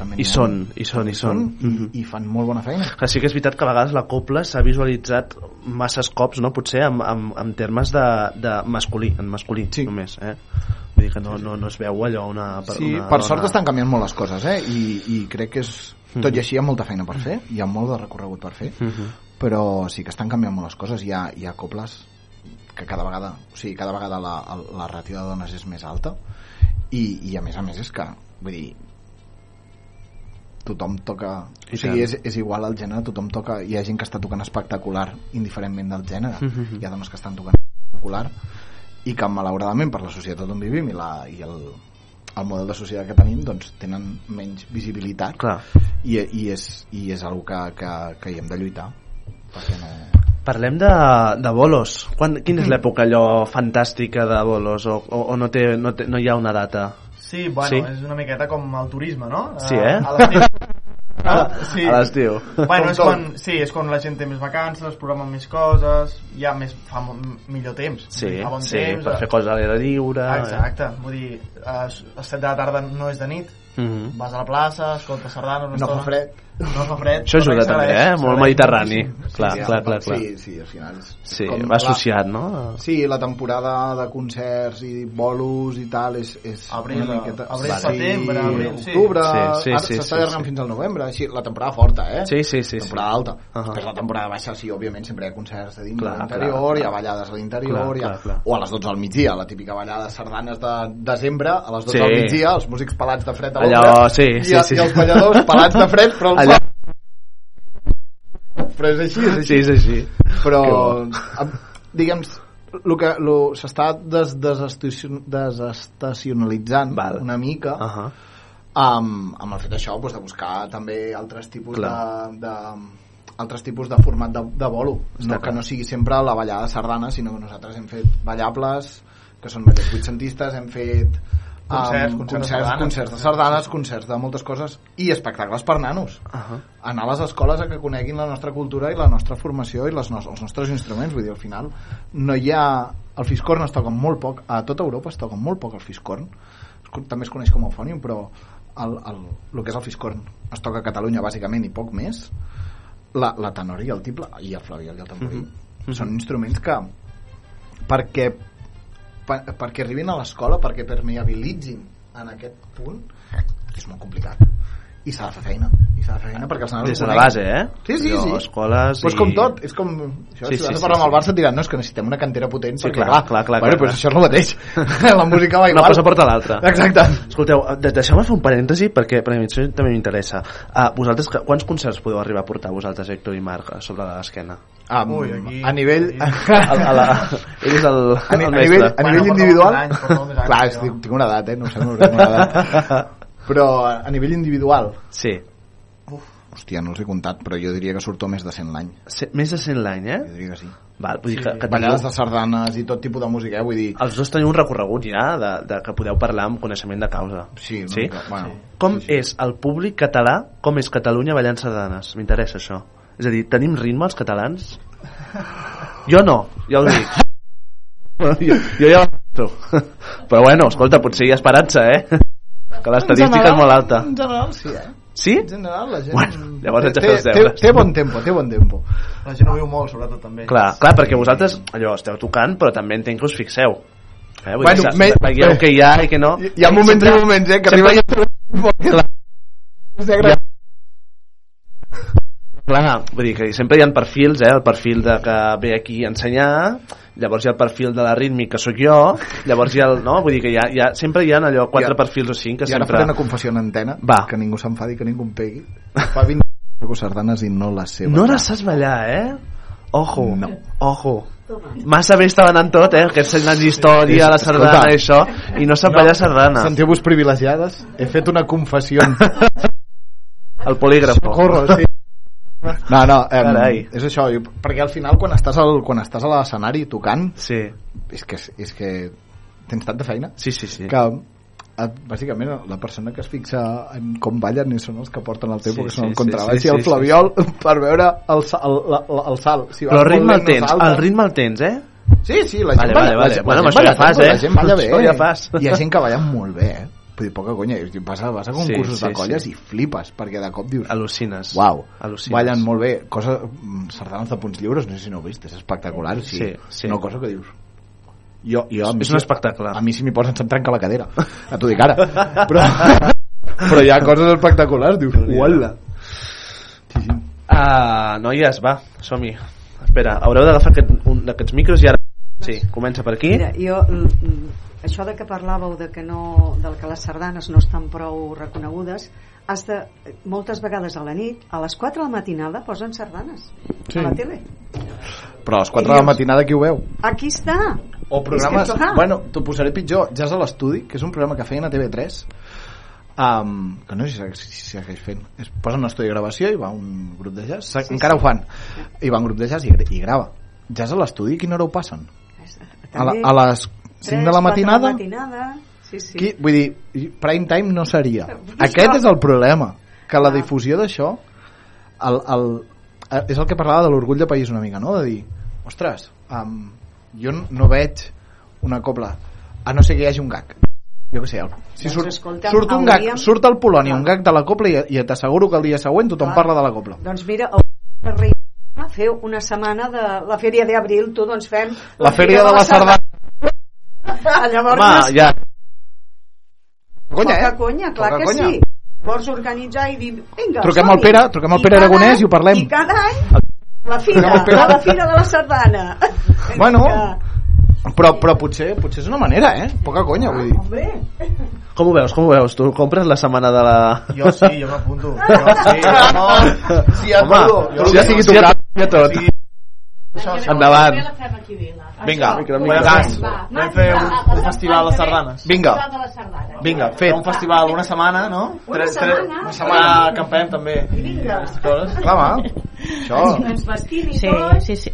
També I són, i són, i són. I, i fan molt bona feina. Sí que és veritat que a vegades la copla s'ha visualitzat masses cops, no? potser en, en, en termes de, de masculí, en masculí sí. només. Eh? Vull dir que no, no, no es veu allò una... Sí, una per dona... sort estan canviant molt les coses, eh? I, i crec que és... Tot i així hi ha molta feina per fer, hi ha molt de recorregut per fer, Mhm. però sí que estan canviant molt les coses. Hi ha, hi ha cobles que cada vegada, o sigui, cada vegada la, la ràtio de dones és més alta i, i a més a més és que, vull dir, tothom toca I o sigui, és, és igual el gènere, tothom toca hi ha gent que està tocant espectacular indiferentment del gènere Mhm. hi ha dones que estan tocant espectacular i que malauradament per la societat on vivim i, la, i el, el model de societat que tenim doncs tenen menys visibilitat Clar. i, i, és, i és una que, que, que hi hem de lluitar perquè no... Parlem de, de bolos. Quan, quina és l'època allò fantàstica de bolos? O, o, o no, té, no, té, no hi ha una data? Sí, bueno, Sí? és una miqueta com el turisme, no? Sí, eh? A l'estiu. Ah, sí. A l'estiu. Bueno, és quan, sí, és quan la gent té més vacances, es programen més coses, hi ha més, fa millor temps. Sí, a bon sí, temps, per eh? fer coses a l'aire lliure. Exacte, vull dir, a les 7 de la tarda no és de nit, Mhm. vas a la plaça, escoltes sardanes... No fa fred. No fa fred. Això ajuda també, eh? Molt mediterrani. Clar, sí, clar, clar, clar. Sí, sí, al final és, Sí, com va associat, no? Sí, la temporada de concerts i bolos i tal és, és Abril, una miqueta... abril, setembre, abril, sí. octubre, Sí, sí, ara sí, s'està sí, allargant sí. fins al novembre, així, la temporada forta, eh? Sí, sí, sí. temporada sí. alta. Ahà. Després la temporada baixa, sí, òbviament, sempre hi ha concerts de dins Clar, a l'interior, hi ha ballades a l'interior, ha... o a les 12 al migdia, la típica ballada de sardanes de desembre, a les 12 Sí. al migdia, els músics pelats de fred a Allò, l'ombra, sí, i, sí, sí. i els balladors pelats de fred, però el Allò- però és així, és així. Sí, és així. Però, diguem, el que s'està des, desestacion, desestacionalitzant Val. una mica Uh -huh. amb, amb el fet això doncs, de buscar també altres tipus Clar. de, de altres tipus de format de, de bolo Està no, clar. que no sigui sempre la ballada sardana sinó que nosaltres hem fet ballables que són ballets vuitcentistes hem fet Concerts, um, concerts de concerts, sardanes. concerts de sardanes, concerts de moltes coses i espectacles per nanos Uh -huh. anar a les escoles a que coneguin la nostra cultura i la nostra formació i les nos els nostres instruments vull dir, al final no hi ha el fiscorn es toca molt poc a tota Europa es toca molt poc el fiscorn també es coneix com a fònium però el, el, el que és el fiscorn es toca a Catalunya bàsicament i poc més la, la tenora i el tiple i el flaviol i el tamborí Mhm. Mhm. són instruments que perquè per, perquè arribin a l'escola perquè permeabilitzin en aquest punt és molt complicat i s'ha de fer feina i s'ha de fer feina perquè els nanos Des de la base, eh? sí, sí, sí. escoles pues i- com tot és com això, Sí, si sí, vas a sí, parlar sí. amb el Barça et diran no, és que necessitem una cantera potent Sí, perquè clar, clar, clar, clar, bueno, clar, clar. això és el mateix la música va Una igual cosa porta l'altra. exacte Escolteu, de- deixeu-me fer un parèntesi perquè, perquè això també m'interessa. Uh, vosaltres, quants concerts podeu arribar a portar vosaltres, Héctor i Marc, a sobre l'esquena? Um, Ui, aquí- a nivell A, a la, ell és el, a, ni, el a nivell, a nivell Bueno, individual anys, clar, és, tinc, tinc una edat, eh? no sé, no una edat però a, a nivell individual Sí. hòstia, no els he comptat però jo diria que surto més de 100 l'any més de 100 l'any, eh? jo diria que sí Val, vull dir que, que ballades teniu, de sardanes i tot tipus de música eh? vull dir, els dos teniu un recorregut ja de, de que podeu parlar amb coneixement de causa. sí, una Sí? mica, bueno, Com és el públic català, com és Catalunya ballant sardanes? M'interessa això. És a dir, tenim ritme els catalans? Jo no, ja ho dic. jo, jo ja ho. Però bueno, escolta, potser hi ha esperança, eh? Que l'estadística és molt alta. en general sí eh? Sí? en general la gent Bueno, llavors haig de té, fer els té, deures. té bon tempo, té bon tempo La gent ho viu molt, sobretot, també. Clar, clar, perquè vosaltres allò esteu tocant, però també entenc que us fixeu. Eh? Vull Bueno, dir, me- veieu que hi ha i que no. hi ha moments i moments eh, que arriba Clar, ja... clar, vull dir que sempre hi ha perfils, eh? El perfil de que ve aquí a ensenyar, llavors hi ha el perfil de la rítmica, que sóc jo, llavors hi ha el, no? Vull dir que hi ha, hi ha, sempre hi ha allò quatre I- perfils o cinc que I ara sempre... faré una confessió en antena, Va. que ningú s'enfadi, que ningú em pegui. Fa 20 anys sardanes i no les sé No les saps ballar, eh? Ojo, No. ojo. Massa bé estaven en tot, eh? Aquests anys d'història, la sardana i això, i no sap ballar sardana. Sentiu-vos privilegiades? He fet una confessió. El polígraf. Socorro, sí. No, no, eh, Carai. és això, jo, perquè al final quan estàs, al, quan estàs a l'escenari tocant, sí. és que, és que tens tanta feina sí, sí, sí. que eh, bàsicament la persona que es fixa en com ballen són els que porten el tempo, Sí, que són sí, el contrabaix sí, sí, i el sí, flaviol per veure el, el, la- el salt. Si Però el ritme el tens, el ritme el tens, eh? Sí, sí, la gent Vale, balla, vale, vale. la gent- Bueno, la amb gent això ja fas, eh? La gent balla bé. Això ja fas. Hi ha gent que balla molt bé, eh? Vull dir, poca conya, i vas a, vas a concursos Sí, de sí, colles sí. i flipes, perquè de cop dius... Al·lucines. Uau, Al·lucines. ballen molt bé. Cosa, mm, sardanes de punts lliures, no sé si no ho vist, és espectacular. Sigui, Sí, sí. Una cosa que dius... Jo, jo, a mi És sí- un espectacle. A mi si m'hi posen se'm trenca la cadera. A t'ho dic ara. Però, però hi ha coses espectaculars, dius, uala. Ah, noies, va, som-hi. Espera, haureu d'agafar aquest, un d'aquests micros i ara... Sí, comença per aquí. Mira, jo, mm, mm, això de que parlàveu de que no, del que les sardanes no estan prou reconegudes, has de, moltes vegades a la nit, a les 4 de la matinada posen sardanes Sí. a la tele. Però a les 4 de la matinada qui ho veu? Aquí està. O programes... És que, bueno, t'ho posaré pitjor. Jazz a l'estudi, que és un programa que feien a TV3, um, que no sé si si segueix fent. Es posen un estudi de gravació i va un grup de jazz. Sí, encara sí. ho fan. I va un grup de jazz i, i grava. Jazz a l'estudi, a quina hora ho passen? A, la, a les 5 tres, de la matinada? De la matinada. Sí, sí. Qui, vull dir, prime time no seria. Aquest és el problema, que la difusió d'això el, el, eh, és el que parlava de l'orgull de país una mica, no? De dir, ostres, um, jo no veig una cobla, a no ser que hi hagi un gag. Jo què sé, el- si Doncs surt, escolta'm, surt un gag, hauríem- surt al Polònia un gag de la cobla i, i t'asseguro que el dia següent tothom Clar. parla de la cobla. Doncs mira, a Rei feu una setmana de la fèria d'abril, tu doncs fem La fèria de la sardana. Ah, Llavors, Home, ja. Conya, poca eh? conya, clar Poca que conya. sí. Vols organitzar i dir, vinga, Truquem al Pere, truquem al I Pere Aragonès any- i ho parlem. I cada any, la fira, a la fira de la sardana. Bueno, però, però potser, potser és una manera, eh? Poca conya, vull dir. Hombre, Com ho veus, com ho veus? Tu compres la setmana de la... Jo sí, jo m'apunto. Jo sí, home. Si ja, Home, jo, si ja ja sigui si ja- tocat, ja tot. Endavant. Vinga, cas, vam fer un, un festival de sardanes. Vinga. Vinga, fet. Un festival una setmana, no? Una Tres- setmana? tres- Una setmana acampem també. Vinga. Clar, va. Això... ens vestim i Sí, tot. sí, sí.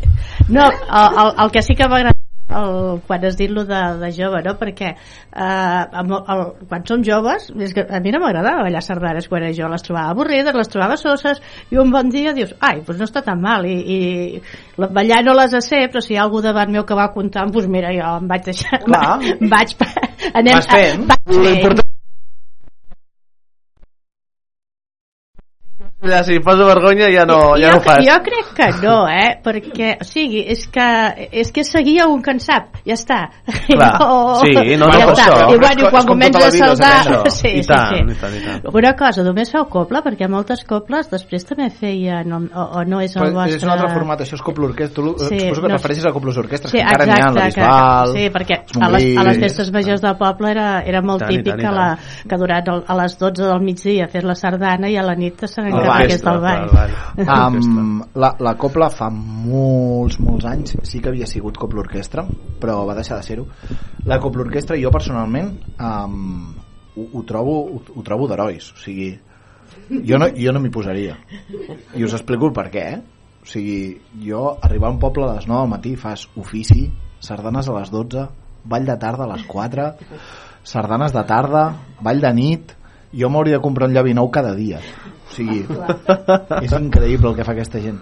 No, el, el, el que sí que m'agrada el, quan has dit lo de, de jove, no? Perquè eh, el, el, quan som joves, és que a mi no m'agradava ballar sardanes quan jo, les trobava avorrides, les trobava soses, i un bon dia dius, ai, doncs no està tan mal, i, i la- ballar no les sé, però si hi ha algú davant meu que va comptant, doncs mira, jo em vaig deixar... Clar. vaig, anem, Vas fent. Vaig fent. Ja, si poso vergonya ja no, ja jo, no ho fas. jo crec que no, eh? Perquè, o sigui, és que, és que seguir un que en sap, ja està. Clar. No, Sí, no, no, ja per està. això. I bueno, quan comença tota a saltar... Sí, I sí, tant, sí. i tant, i tant. Una cosa, només feu coble, perquè moltes cobles després també feien, o, o, no és el Però vostre... és un altre format, això és copla orquestra. Tu Sí, suposo que no no, refereixes a coples orquestres, Sí, que encara n'hi ha, la exacte, que, Bisbal, sí, perquè a les, a les festes majors del poble era, era molt Tant, típic tant, que, la, que durant el, a les 12 del migdia fes la sardana i a la nit se El el ball. Um, la, la copla fa molts, molts anys sí que havia sigut copla orquestra però va deixar de ser-ho. La copla orquestra jo personalment um, ho, ho trobo, ho, ho trobo d'herois o sigui, jo no, jo no m'hi posaria. I us explico el per què eh? o sigui, jo arribar a un poble a les 9 del matí fas ofici sardanes a les 12 ball de tarda a les 4 sardanes de tarda ball de nit jo m'hauria de comprar un llavi nou cada dia o sigui, és increïble el que fa aquesta gent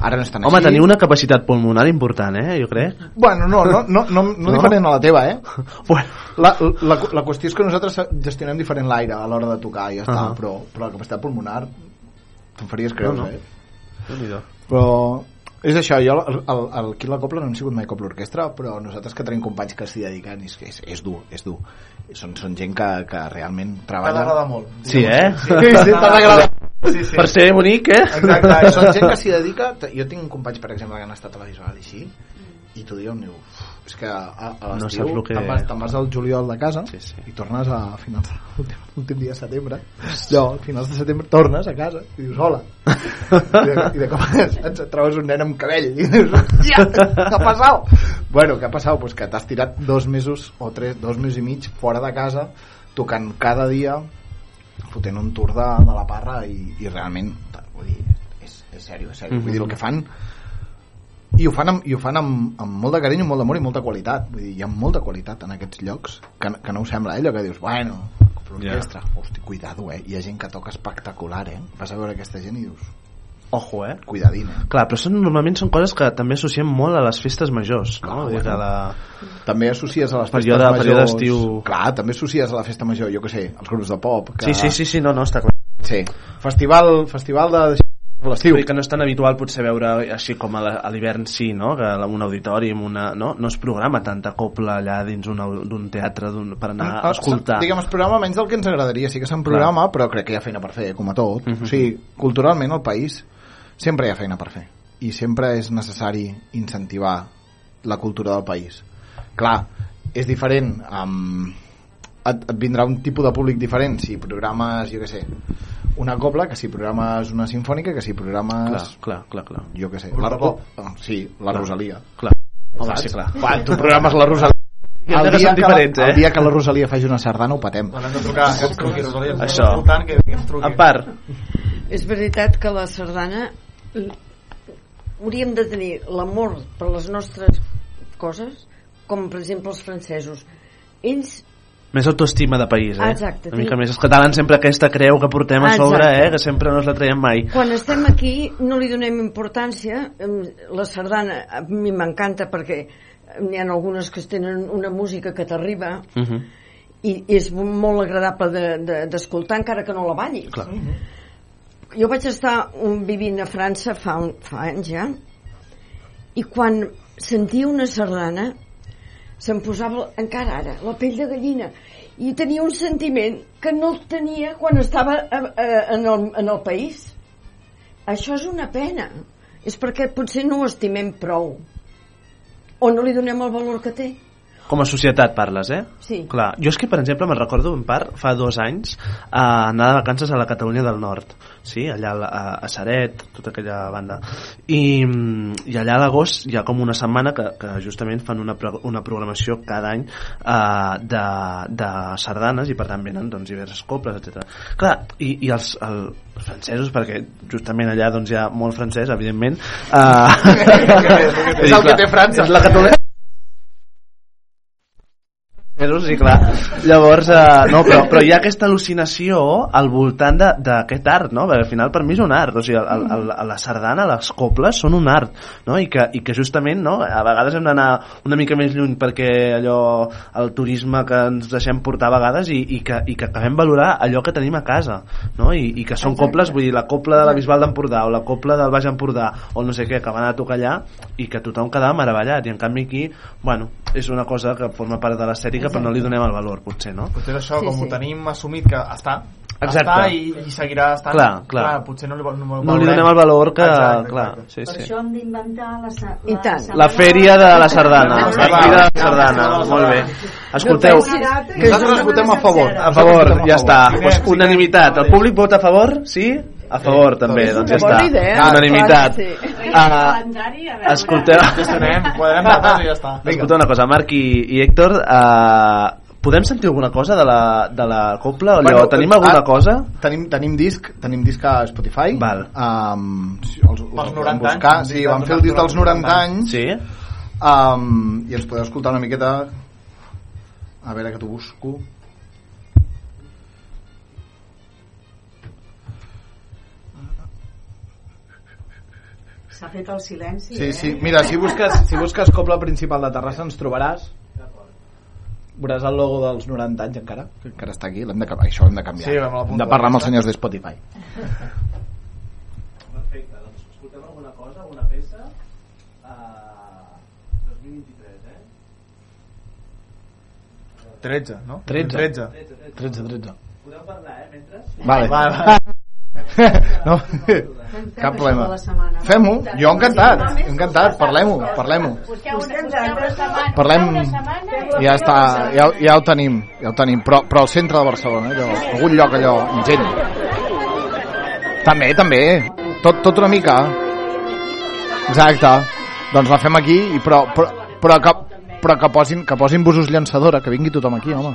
ara no estan Home, així teniu una capacitat pulmonar important, eh? Jo crec. Bueno, no, no, no, no, no, No? diferent a la teva, eh? Bueno. La, la, la qüestió és que nosaltres gestionem diferent l'aire a l'hora de tocar i ja està, Ahà. però, però la capacitat pulmonar te'n faries creus, No, no. eh? Però és això, jo el, el, el, a la Copla no hem sigut mai Copla Orquestra, però nosaltres que tenim companys que s'hi dediquen és és, és dur, és dur. Són, són gent que, que realment treballa... T'ha molt. Sí, eh? Sí, sí, t'ha d'agradar. Sí, sí. Per ser bonic, eh? Exacte, són gent que s'hi dedica... Jo tinc companys, per exemple, que han estat a la Bisbal i així, i tu dius, diu, "Uf, és que a, a No l'estiu lo que- te'n vas, al juliol de casa Sí, sí. i tornes a finals l'últim, dia de setembre allò, a finals de setembre tornes a casa i dius hola i de, i de cop et trobes un nen amb cabell i dius hòstia, què ha passat? bueno, què ha passat? Pues que t'has tirat dos mesos o tres, dos mesos i mig fora de casa tocant cada dia fotent un tour de, de la parra i, i realment vull dir, és, és sèrio, és sèrio. vull dir, el que fan i ho fan, amb, i ho fan amb, amb molt de carinyo, molt d'amor i molta qualitat vull dir, hi ha molta qualitat en aquests llocs que, que no ho sembla, eh? allò que dius bueno, l'orquestra, yeah. hosti, cuidado eh? hi ha gent que toca espectacular eh? vas a veure aquesta gent i dius Ojo, eh? cuidadín eh? Clar, però són, normalment són coses que també associem molt a les festes majors, no? Vull dir que la... també associes a les Període- festes majors període estiu. clar, també associes a la festa major jo que sé, els grups de pop que... Sí, sí, sí, sí, no, no, està clar. sí. festival, festival de dir que no és tan habitual potser veure així com a l'hivern sí, no? que en un auditori amb una, no? no es programa tanta copla allà dins d'un teatre per anar a escoltar Diguem, es programa menys del que ens agradaria. Sí que se'n programa, però crec que hi ha feina per fer, com a tot. Mhm. O sigui, culturalment al país sempre hi ha feina per fer. I sempre és necessari incentivar la cultura del país. Clar, és diferent amb... Et, et vindrà un tipus de públic diferent si programes, jo què sé, una cobla que si programes una sinfònica que si programes... clar, clar, clar, clar. Jo què sé, la, oh, sí, la Clar. Rosalia. clar. Home, Saps? sí, clar. Quan tu programes la Rosalia el que dia són que, la, diferents, eh? el dia que la Rosalia faci una sardana ho patem. Quan hem de trucar, que ens truqui, Rosalia, ens Això. escoltant, que, que ens truqui. En part, És veritat que la sardana hauríem de tenir l'amor per les nostres coses com per exemple els francesos ells més autoestima de país, eh? Exacte, Una mica més. Els catalans sempre aquesta creu que portem a sobre, Exacte. eh? Que sempre no ens la traiem mai. quan estem aquí no li donem importància la sardana a mi m'encanta perquè n'hi ha algunes que tenen una música que t'arriba Uh -huh. i és molt agradable de- de- d'escoltar de, encara que no la ballis Clar. jo vaig estar un, vivint a França fa, un, fa anys ja i quan sentia una sardana se'm posava encara ara la pell de gallina. I tenia un sentiment que no el tenia quan estava a, a, en, el, en el país. Això és una pena. És perquè potser no ho estimem prou. O no li donem el valor que té Com a societat parles, eh? Sí. Clar, jo és que, per exemple, me'n recordo en part, fa dos anys, a anar de vacances a la Catalunya del Nord, sí? allà a, a Saret, tota aquella banda. I, mm, i allà a l'agost hi ha com una setmana que, que justament fan una, pro- una programació cada any eh, de, de sardanes i per tant venen doncs, diverses coples, etc. Clar, i, i els, el, els francesos, perquè justament allà doncs, hi ha molt francès, evidentment. Eh, És el que té França. És la Catalunya mesos, sí, clar. Llavors, eh, no, però, però hi ha aquesta al·lucinació al voltant d'aquest art, no? Perquè al final per mi és un art, o sigui, el, el, el, la sardana, les coples són un art, no? I que, i que justament, no? A vegades hem d'anar una mica més lluny perquè allò, el turisme que ens deixem portar a vegades i, i, que, i que acabem valorar allò que tenim a casa, no? I, i que són coples, vull dir, la copla de la Bisbal d'Empordà o la copla del Baix Empordà o no sé què, que van a tocar allà i que tothom quedava meravellat i en canvi aquí, bueno, és una cosa que forma part de l'estètica però no li donem el valor potser, no? Potser és això, Sí, com sí. ho tenim assumit que està, Exacte. està i, i seguirà estant. Clar, clar. potser no li, no, no, No li donem el valor que... Exacte, clar, exacte. sí, Per sí. això hem d'inventar la, sa- I tant. setmana- La fèria de la sardana. La fèria de la sardana, molt bé. Escolteu, Nosaltres votem a favor. a favor, ja està. Pues unanimitat. El públic vota a favor? Sí? A favor, també, doncs ja està. Unanimitat. Ah, escolteu, Gestionem, quadrem dates i ja està. escolteu una cosa, Marc i, i Héctor, uh, podem sentir alguna cosa de la, de la copla? Allò, Bueno, tenim ah, alguna cosa? Tenim, tenim disc, tenim disc a Spotify. Val. Um, si els, us Pels el podem 90 buscar. anys, Sí, vam fer el disc dels 90 anys. Sí? Um, I ens podeu escoltar una miqueta... A veure que t'ho busco. S'ha fet el silenci, Sí, eh? sí. Mira, si busques, si busques Copla Principal de Terrassa ens trobaràs veuràs el logo dels 90 anys encara que encara està aquí, l'hem de, això ho hem de canviar Sí, hem de parlar amb els senyors de Spotify Perfecte, doncs escoltem alguna cosa, alguna peça uh, 2023, eh? 13, no? 13. 13. 13, 13 Podeu parlar, eh, mentre? vale. Va, no, cap problema. Fem-ho, jo encantat, encantat, parlem-ho, parlem-ho. Parlem, ja està, ja, ja ho tenim, ja ho tenim, però, però al centre de Barcelona, allò, algun lloc allò, ingent. També, també, tot, tot una mica. Exacte, doncs la fem aquí, i però, però, però, que, però que posin, que posin busos llançadora, que vingui tothom aquí, home.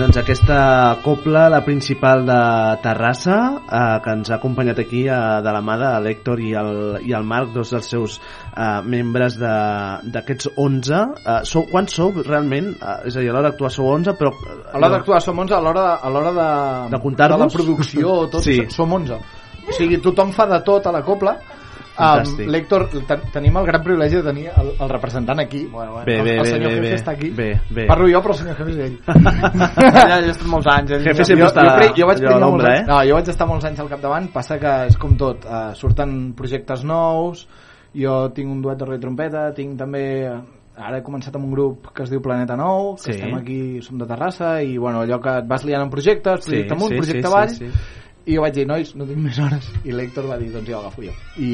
doncs aquesta copla, la principal de Terrassa, eh, que ens ha acompanyat aquí eh, de la mà de l'Hèctor i, el, i el Marc, dos dels seus eh, membres de- d'aquests 11. Eh, sou, quants sou realment? Eh, és a dir, a l'hora d'actuar sou 11, però... eh, A l'hora d'actuar som 11, a l'hora de, a l'hora de, De de la producció, tot, sí. som 11. O sigui, tothom fa de tot a la copla. Fantàstic. Um, L'Hèctor, ten, tenim el gran privilegi de tenir el, el representant aquí. Bueno, Bé, el, bé, el bé, senyor bé, Jefe bé. està aquí. Bé, bé. Parlo jo, però el senyor Jefe és ell. Ja, ja he estat molts anys. Eh? Jefe sempre jo, està jo, pre- jo vaig allò a prendre molts anys, eh? no, jo vaig estar molts anys al capdavant passa que és com tot, uh, surten projectes nous jo tinc un duet de rei trompeta tinc també ara he començat amb un grup que es diu Planeta Nou que Sí. estem aquí, som de Terrassa i bueno, allò que et vas liant en projectes Sí, projecte amunt, sí, projecte sí, avall sí, sí. I jo vaig dir, nois, no tinc més hores. I l'Hèctor va dir, doncs ja ho agafo jo. I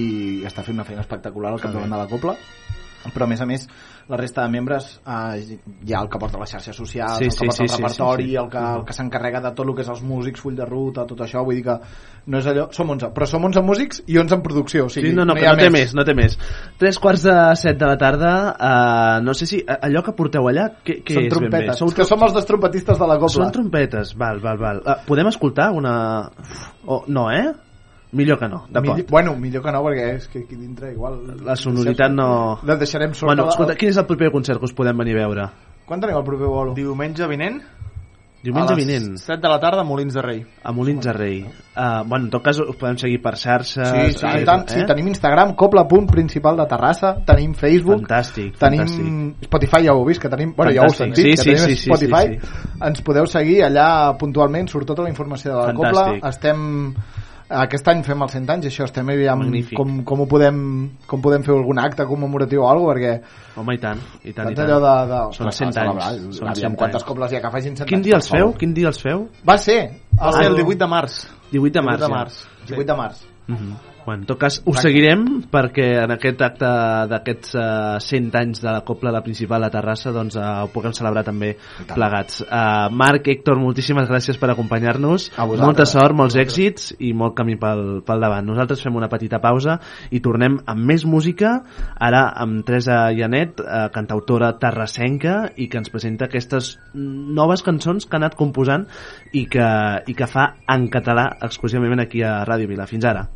està fent una feina espectacular al capdavant de la copla. Però a més a més la resta de membres eh, hi ha el que porta les xarxes socials, Sí, el que sí, porta sí, el sí, repertori, sí, sí. el que, el que s'encarrega de tot el que és els músics, full de ruta, tot això, vull dir que no és allò, som 11, però som 11 músics i 11 en producció, o sigui, Sí, no, no, hi que no té més, no té més. Tres quarts de set de la tarda, uh, no sé si uh, allò que porteu allà, què, què Són és ben bé? trompetes, Sou que som els dos trompetistes de la copla. Són trompetes, val, val, val. Uh, podem escoltar una... Oh, no, eh? Millor que no, d'acord. Millor, bueno, millor que no, perquè és que aquí dintre igual... La sonoritat no... La deixarem sota... Bueno, escolta, quin és el proper concert que us podem venir a veure? Quan tenim el proper bolo? Diumenge vinent? Diumenge a les vinent. 7 de la tarda a Molins de Rei. A Molins de Rei. Uh, bueno, en tot cas us podem seguir per xarxes... Sí, sí, eh, i tant, sí, tenim Instagram, copla.principal de Terrassa, tenim Facebook, Fantàstic, tenim fantàstic. Spotify, ja ho heu vist, que tenim, bueno, ja ho heu Fantàstic. sentit, Sí, que sí, tenim sí, sí, Spotify, sí, sí. ens podeu seguir allà puntualment, surt tota la informació de la Fantàstic. copla, estem aquest any fem els 100 anys i això estem aviam Magnífic. com, com, ho podem, com podem fer algun acte commemoratiu o alguna perquè Home, i tant, i tant, i tant. allò de, de, Són ostres, 100 celebrar, anys. Són aviam 100 quantes anys. coples hi ha que facin 100 Quin anys, dia els feu? Quin dia els feu? Va ser Va ser el 18 de març. 18 de març. 18 de ja. març. 18 de març. Mhm. Bueno, en tot cas, us seguirem perquè en aquest acte d'aquests uh, 100 anys de la Copla la Principal de Terrassa doncs, uh, ho puguem celebrar també plegats. Uh, Marc, Héctor, moltíssimes gràcies per acompanyar-nos. Molta sort, molts èxits i molt camí pel, pel davant. Nosaltres fem una petita pausa i tornem amb més música, ara amb Teresa Llanet, uh, cantautora terrassenca i que ens presenta aquestes noves cançons que ha anat composant i que, i que fa en català exclusivament aquí a Ràdio Vila. Fins ara.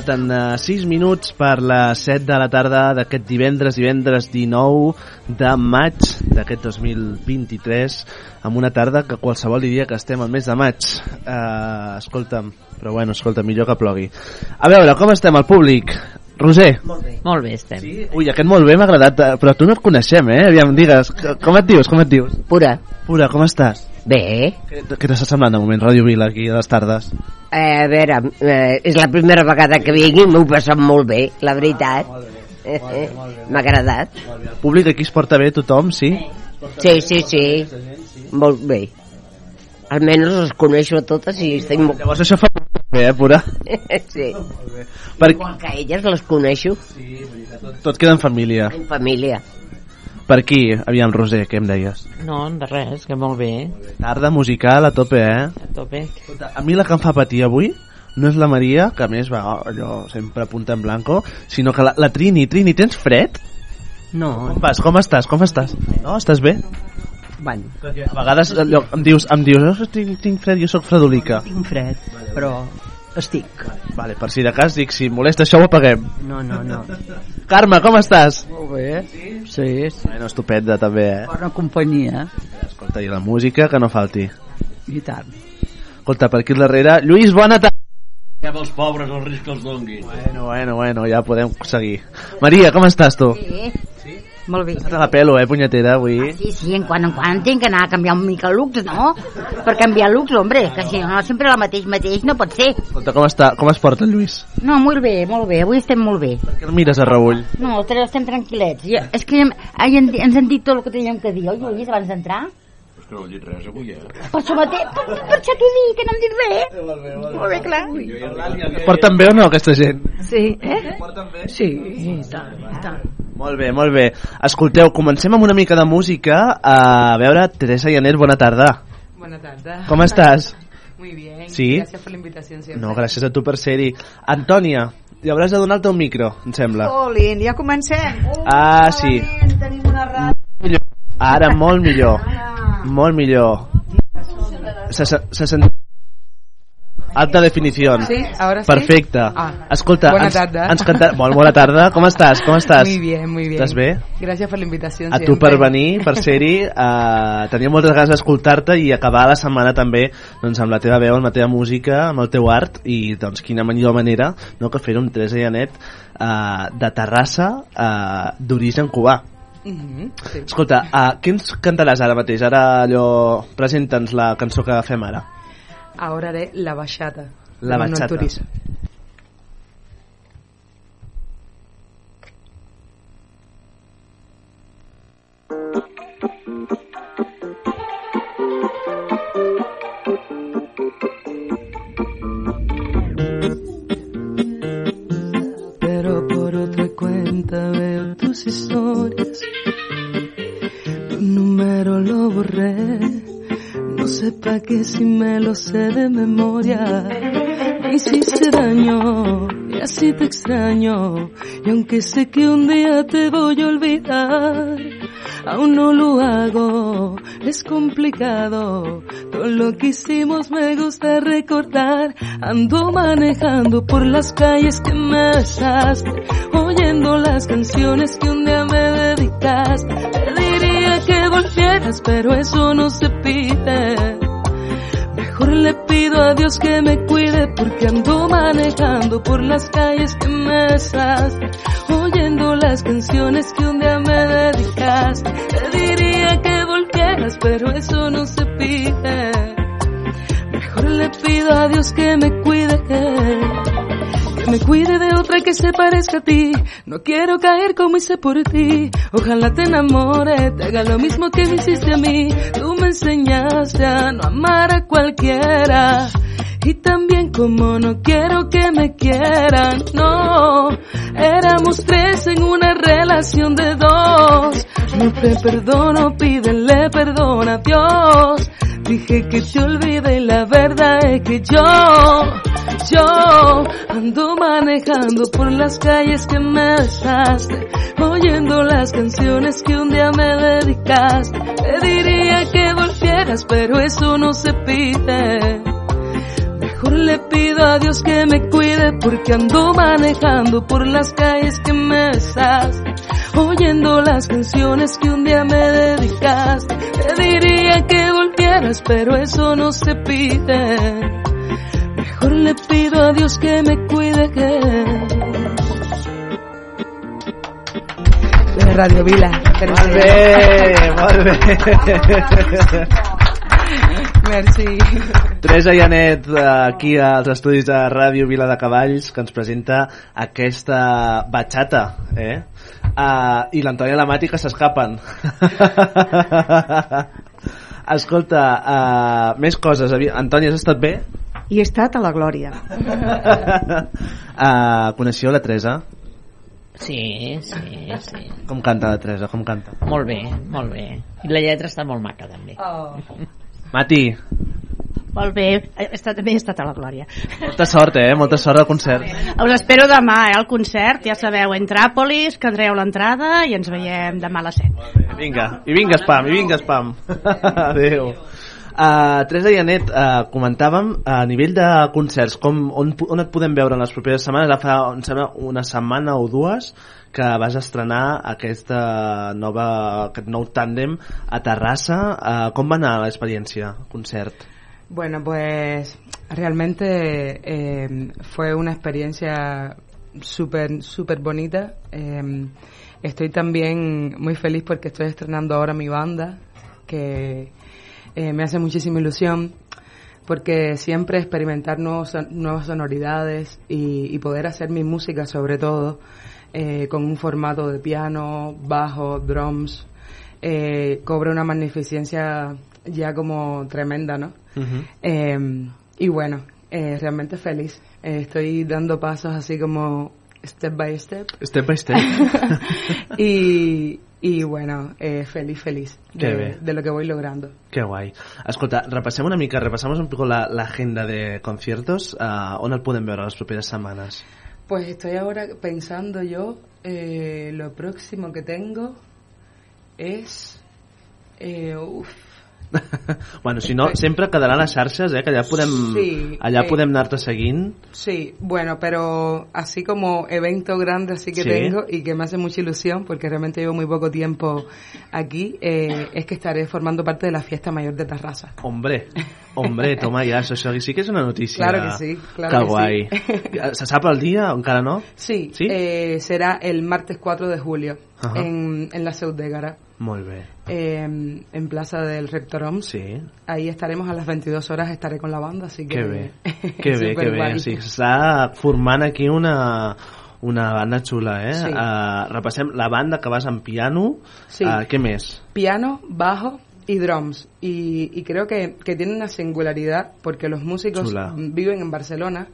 Falten 6 minuts per les 7 de la tarda d'aquest divendres, divendres 19 de maig d'aquest 2023, amb una tarda que qualsevol diria que estem al mes de maig. Uh, escolta'm, però bueno, escolta, millor que plogui. A veure, com estem al públic? Roser. Molt bé. Molt bé estem. Sí? Ui, aquest molt bé m'ha agradat, eh, però tu no et coneixem, eh? Aviam, digues, com et dius, com et dius? Pura. Pura, com estàs? Bé. Què, què t'està semblant de moment Ràdio Vila aquí a les tardes? Eh, a veure, eh, és la primera vegada que vingui, m'ho he passat molt bé, la veritat. M'ha agradat. El públic aquí es porta bé tothom, sí? Sí, sí, sí. Molt bé. Almenys les coneixo a totes i estic molt... Llavors això fa molt bé, eh, Pura? sí. Per- Igual que elles les coneixo. Tot queda en família. En família. Per aquí, aviam, Roser, què em deies? No, de res, que molt bé. Tarda musical a tope, eh? A tope. A mi la que em fa patir avui no és la Maria, que a més va allò sempre punta en blanco, sinó que la, la Trini. Trini, tens fred? No. Com vas? Com estàs? Com estàs? No? Estàs bé? Bueno, A vegades allò, em dius, em dius oh, tinc, tinc fred, jo sóc fredolica. tinc fred, però estic. Vale, per si de cas dic, si molesta això ho apaguem. No, no, no. Carme, com estàs? Molt bé. Sí, sí. Bueno, estupenda també, eh? Bona companyia. Escolta, i la música, que no falti. I tant. Escolta, per aquí darrere, Lluís, bona tarda. Ja els pobres, el risc que els dongui. Bueno, bueno, bueno, ja podem seguir. Maria, com estàs tu? Sí. Molt bé. Estàs a la pelo, eh, punyetera, avui. Sí, sí, en quan en quan tinc que anar a canviar un mica el looks, no? Per canviar looks, hombre, que si no sempre la mateix mateix no pot ser. Escolta, com, està, com es porta el Lluís? No, molt bé, molt bé, avui estem molt bé. Per què el mires a Raül? No, però estem tranquil·lets. Jo, és que ai, en- ens han dit tot el que teníem que dir, oi, Lluís, abans d'entrar? Que no he dit res avui, eh? Per això mateix, per, per això t'ho dic, que no hem dit res. Molt bé, clar. Porten bé o no, aquesta gent? Sí, eh? Sí, i tant, i tant. Molt bé, molt bé. Escolteu, comencem amb una mica de música. A veure, Teresa Llaner, bona tarda. Buenas tardes. ¿Cómo estás? Muy bien. Sí. Gracias por la invitación siempre. No, gràcies a tu per ser-hi. Antònia, I hauràs de donar el teu micro, em sembla. Olin, ja comencem. Uh, Ah, sí. Tenim una ràdio. Ara molt millor. Molt millor. Se, se, se sent... Alta definició. Sí, ahora sí. Perfecte. Ah. Escolta, Bona ens, tarda. ens canta... Molt bona tarda. Com estàs? Com estàs? Muy bien, muy bien. Estàs bé? Gracias por la invitación. A tu per venir, per ser-hi. Uh, tenia moltes ganes d'escoltar-te i acabar la setmana també doncs, amb la teva veu, amb la teva música, amb el teu art i doncs quina millor manera no, que fer-ho amb Teresa Llanet uh, de Terrassa uh, d'origen cubà. Mhm, sí. Escolta, uh, què ens cantaràs ara mateix? Ara allò... Presenta'ns la cançó que fem ara. Ahora haré la bachata. La bachata. Pero por otra cuenta veo tus historias. Tu número lo borré, no sé pa' qué si me lo sé de memoria. Me hiciste daño y así te extraño, y aunque sé que un día te voy a olvidar. Aún no lo hago, es complicado. Todo lo que hicimos me gusta recordar. Ando manejando por las calles que me besaste, oyendo las canciones que un día me dedicaste. Que volvieras, pero eso no se pide. Mejor le pido a Dios que me cuide porque ando manejando por las calles que me besaste, oyendo las canciones que un día me dedicaste. Te diría que volvieras, pero eso no se pide. Mejor le pido a Dios que me cuide, que me cuide de otra que se parezca a ti. No quiero caer como hice por ti. Ojalá te enamore, te haga lo mismo que me hiciste a mí. Tú me enseñaste a no amar a cualquiera. Y también como no quiero que me quieran, no. Éramos tres en una relación de dos. No te perdono, pídele perdón a Dios. Dije que te olvide y la verdad es que yo, yo ando manejando por las calles que me besaste, oyendo las canciones que un día me dedicaste. Te diría que volvieras, pero eso no se pide. Mejor le pido a Dios que me cuide porque ando manejando por las calles que me besaste, oyendo las canciones que un día me dedicaste. Te diría que volvieras, pero eso no se pide. Mejor le pido a Dios que me cuide que... De Radio Vila. Molt bé, molt bé. Merci. Teresa Llanet, eh, aquí als estudis de Ràdio Vila de Cavalls, que ens presenta aquesta batxata, eh? Uh, I l'Antònia i la Mati que s'escapen. Escolta, uh, més coses. Antònia, has estat bé? I he estat a la glòria. Uh, coneixeu la Teresa? Sí, sí, sí. Com canta la Teresa? Com canta? Molt bé, molt bé. I la lletra està molt maca, també. Oh. Mati, Molt bé, he estat, també he estat a la glòria. molta sort, eh? Molta sort al concert. Us espero demà, eh, al concert, ja sabeu, Entràpolis, que treu l'entrada i ens veiem demà a les 7. Vinga, i vinga spam, i vinga spam. Adéu. Uh, Teresa i Anet, uh, comentàvem a nivell de concerts, com, on, on et podem veure en les properes setmanes? Ara fa, em sembla, una setmana o dues que vas estrenar aquesta nova, aquest nou tàndem a Terrassa. Uh, com va anar l'experiència, concert? Bueno, pues realmente eh, fue una experiencia súper, súper bonita. Eh, estoy también muy feliz porque estoy estrenando ahora mi banda, que eh, me hace muchísima ilusión, porque siempre experimentar nuevos, son- nuevas sonoridades y, y poder hacer mi música sobre todo eh, con un formato de piano, bajo, drums, eh, cobra una magnificencia ya como tremenda, ¿no? Eh, y bueno, realmente feliz. Estoy dando pasos así como step by step. Step by step. y, y bueno, eh, feliz, feliz Qué de, lo que voy logrando. Que guai. Escolta, repassem una mica, repassamos un poco la- l'agenda de conciertos. Uh, on el podem veure les properes setmanes? Pues estoy ahora pensando yo, eh, lo próximo que tengo es... Eh, uf, bueno, si no, sempre quedarà a les xarxes, eh, que allà podem, Sí, allà eh. podem anar-te seguint. Sí, bueno, pero así como evento grande así que Sí. tengo y que me hace mucha ilusión porque realmente llevo muy poco tiempo aquí, eh, es que estaré formando parte de la fiesta mayor de Tarrasa. Hombre, hombre, toma ja, això, això sí que és una notícia. Claro que sí, claro que que guai. sí. Se sap el dia? Encara no? Sí, ¿Sí? eh, será el martes 4 de julio en, en la Seu d'Égara, Molt bé. eh, en Plaza del Rectorom. Sí. Ahí estaremos a las 22 horas, estaré con la banda, así que... Que bé, que bé, que bé. Sí, S'està formant aquí una, una banda xula, eh? Sí. Uh, repassem la banda que vas amb piano. Sí. Uh, què més? piano, bajo y drums. Y, y creo que, que tiene una singularidad porque los músicos Chula. viven en Barcelona,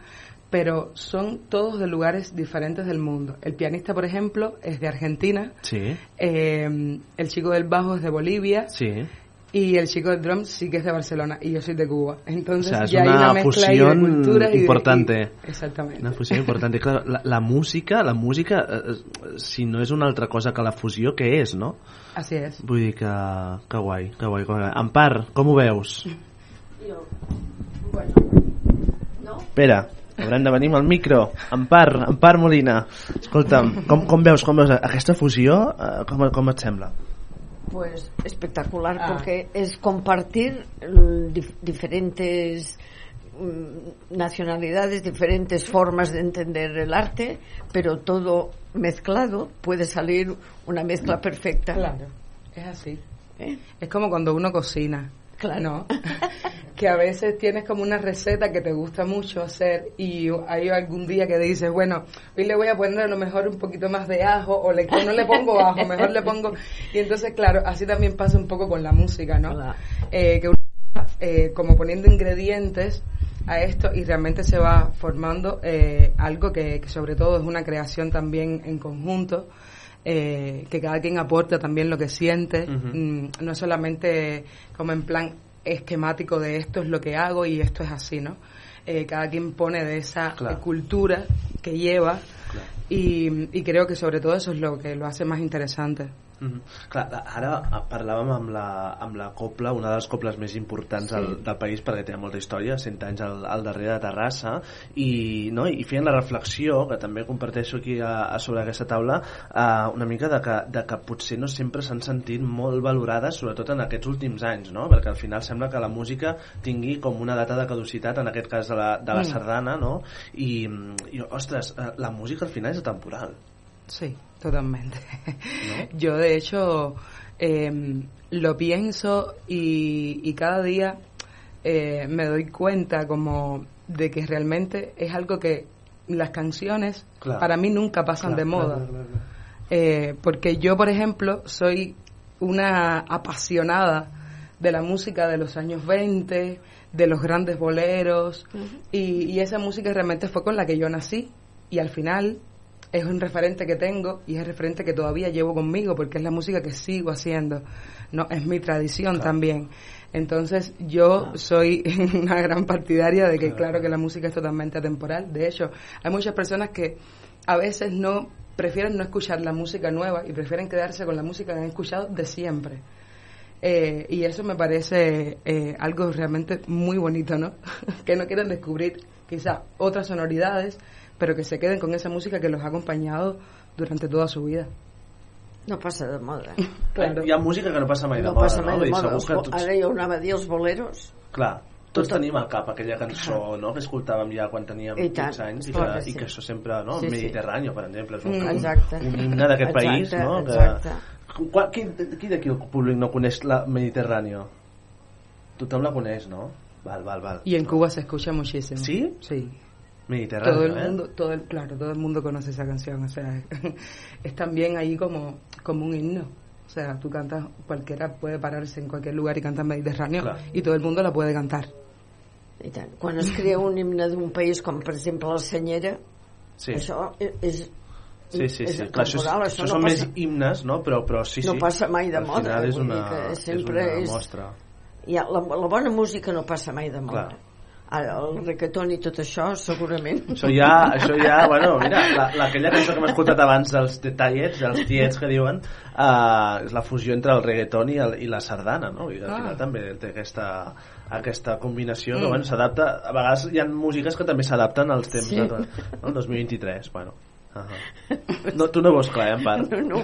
pero son todos de lugares diferentes del mundo. El pianista, por ejemplo, es de Argentina, Sí, eh, el chico del bajo es de Bolivia sí. y el chico del drums sí que es de Barcelona y yo soy de Cuba. Entonces O sea, es ya hay una una mezcla de fusión y de- importante. y- exactamente. Una fusió important. I clar, la, la música, la música, eh, eh, si no és una altra cosa que la fusió, què és, no? Así es. Vull dir que, que guai, que guai. Que guai. Empar, com ho veus? Espera, haurem de venir amb el micro. Empar, Empar Molina. Escolta'm, com, com veus, com veus aquesta fusió? eh, Com, com et sembla? Pues espectacular, Ah. porque es compartir dif- diferentes mm, nacionalidades, diferentes formas de entender el arte, pero todo mezclado puede salir una mezcla perfecta. Claro, es así. ¿Eh? Es como cuando uno cocina. Claro. ¿no? que a veces tienes como una receta que te gusta mucho hacer y hay algún día que dices, bueno, hoy le voy a poner a lo mejor un poquito más de ajo o le, no le pongo ajo, mejor le pongo... Y entonces, claro, así también pasa un poco con la música, ¿no? Eh, que uno va eh, como poniendo ingredientes a esto y realmente se va formando eh, algo que, que sobre todo es una creación también en conjunto eh, que cada quien aporta también lo que siente, mm, no solamente como en plan esquemático de esto es lo que hago y esto es así, ¿no? Eh, cada quien pone de esa Claro. cultura que lleva y, y creo que sobre todo eso es lo que lo hace más interesante. Mm Clar, ara parlàvem amb la, amb la copla, una de les coples més importants Sí. del, del país perquè té molta història, 100 anys al, al darrere de Terrassa i, no, i feien la reflexió que també comparteixo aquí a, a sobre aquesta taula eh, una mica de que, de que potser no sempre s'han sentit molt valorades sobretot en aquests últims anys no? perquè al final sembla que la música tingui com una data de caducitat en aquest cas de la, de la Mm. sardana no? I, i ostres, eh, la música al final és atemporal Sí, totalmente. Yo de hecho eh, lo pienso y, y cada día eh, me doy cuenta como de que realmente es algo que las canciones Claro. para mí nunca pasan Claro, de moda. claro, claro, claro. Eh, porque yo, por ejemplo, soy una apasionada de la música de los años 20, de los grandes boleros, y, y esa música realmente fue con la que yo nací, y al final es un referente que tengo y es el referente que todavía llevo conmigo, porque es la música que sigo haciendo, no es mi tradición también. Entonces yo soy una gran partidaria de que claro que la música es totalmente atemporal. De hecho, hay muchas personas que a veces no prefieren no escuchar la música nueva y prefieren quedarse con la música que han escuchado de siempre. Eh, y eso me parece eh, algo realmente muy bonito, ¿no? que no quieren descubrir quizá otras sonoridades, pero que se queden con esa música que los ha acompañado durante toda su vida. No passa de moda. Claro. hi ha música que no passa mai de no moda passa mai no? de moda. que tots... Ara jo anava a dir els boleros. Clar, tots Tot- tenim al cap aquella cançó no, que escoltàvem ja quan teníem I tant, 15 anys i que, que i sí. que això sempre, no? Sí, sí. Mediterrani, per exemple, és un, Mm, un, exacte. un himne d'aquest Exacte, país, no? exacte. Que, Qua- qui, qui d'aquí el públic no coneix la Mediterrani? Tothom la coneix, no? Val, val, val. Y en Cuba se escucha muchísimo. ¿Sí? Sí. Mediterráneo, todo el ¿eh? mundo, todo el, claro, todo el mundo conoce esa canción, o sea, es también ahí como, como un himno. O sea, tú cantas, cualquiera puede pararse en cualquier lugar y cantar Mediterráneo Claro. y todo el mundo la puede cantar. I tant. Quan es crea un himne d'un país com per exemple la Senyera, Sí. això és, Sí, sí, sí. Clar, això, és- això no són passa, més himnes, no? Però, però sí, sí. no passa mai de Al moda. final és una, és una és, mostra. Ja, la, la bona música no passa mai de moda. Clar. Ara, el reggaeton i tot això, segurament. Això ja, això ja, bueno, mira, la, la, aquella cançó que hem escoltat abans dels detallets, dels tiets que diuen, uh, és la fusió entre el reggaeton i, el, i la sardana, no? I al Ah. final també té aquesta, aquesta combinació que, Mm. bueno, s'adapta, a vegades hi ha músiques que també s'adapten als temps Sí. de, no? el 2023, bueno. Uh -huh. no, tu no veus clar, eh, en part? No, no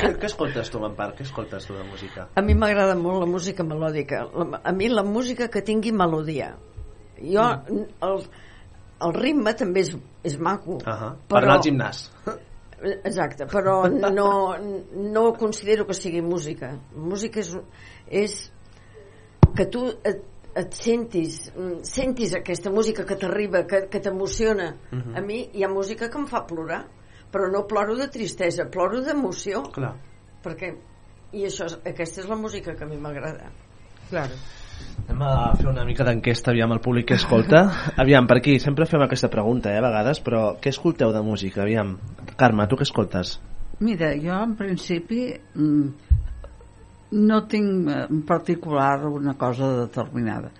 què, què escoltes tu, en part? Què escoltes tu de música? A mi m'agrada molt la música melòdica. La, a mi la música que tingui melodia. Jo, el, el ritme també és, és maco. Uh -huh. Per anar al gimnàs. Exacte, però no, no considero que sigui música. Música és, és que tu et, et sentis, mm, sentis aquesta música que t'arriba, que, que t'emociona. Mhm. A mi hi ha música que em fa plorar, però no ploro de tristesa, ploro d'emoció. Clar. Perquè, i això, és- aquesta és la música que a mi m'agrada. Claro. Anem a fer una mica d'enquesta, aviam, el públic que escolta. Aviam, per aquí, sempre fem aquesta pregunta, eh, a vegades, però què escolteu de música? Aviam, Carme, tu què escoltes? Mira, jo en principi mm, no tinc eh, en particular una cosa determinada.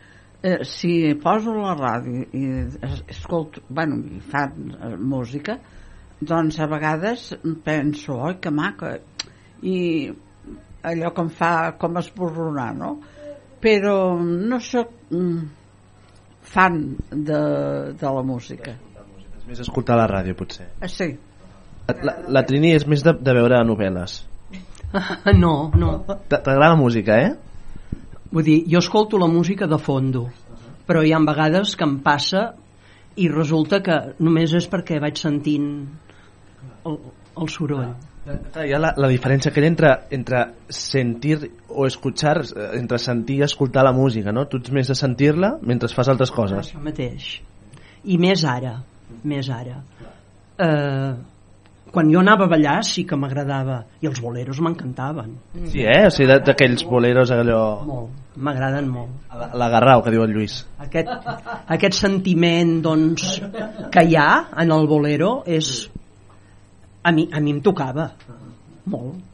Eh, si poso la ràdio i es- escolto, bueno, i fan eh, música, doncs a vegades penso, oi, que maca, i allò que em fa com esborronar, no? Però no sóc mm, fan de, de la música. És més escoltar la ràdio, potser. Eh, sí. La, la Trini és més de, de veure novel·les. No, no. T'agrada la música, eh? Vull dir, jo escolto la música de fondo, però hi ha vegades que em passa i resulta que només és perquè vaig sentint el, el soroll. Hi ha la, la diferència que hi ha entre, entre sentir o escuchar, eh, entre sentir i escoltar la música, no? Tu ets més de sentir-la mentre fas altres coses. Això mateix. I més ara, més ara. Eh, quan jo anava a ballar sí que m'agradava i els boleros m'encantaven. Sí, eh? O sigui, de- d'aquells boleros allò... Molt, m'agraden molt. La, la Garrau, que diu el Lluís. Aquest, aquest sentiment doncs, que hi ha en el bolero és a mi, a mi em tocava molt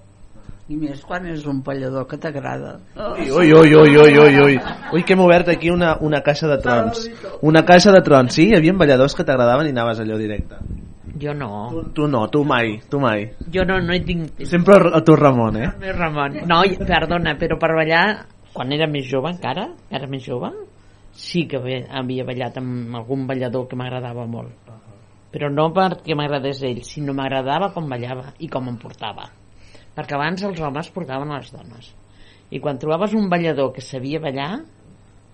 I més quan és un ballador que t'agrada. Ui, ui, ui, ui, ui, ui, ui. Ui, que hem obert aquí una, una caixa de trons. Una caixa de trons, sí? Hi havia balladors que t'agradaven i anaves allò directe. Jo no. Tu, tu no, tu mai, tu mai. Jo no, no hi tinc... Sempre el, el teu Ramon, eh? El Ramon. No, perdona, però per ballar, quan era més jove encara, era més jove, sí que havia ballat amb algun ballador que m'agradava molt. Però no perquè m'agradés ell, sinó m'agradava com ballava i com em portava. Perquè abans els homes portaven a les dones. I quan trobaves un ballador que sabia ballar,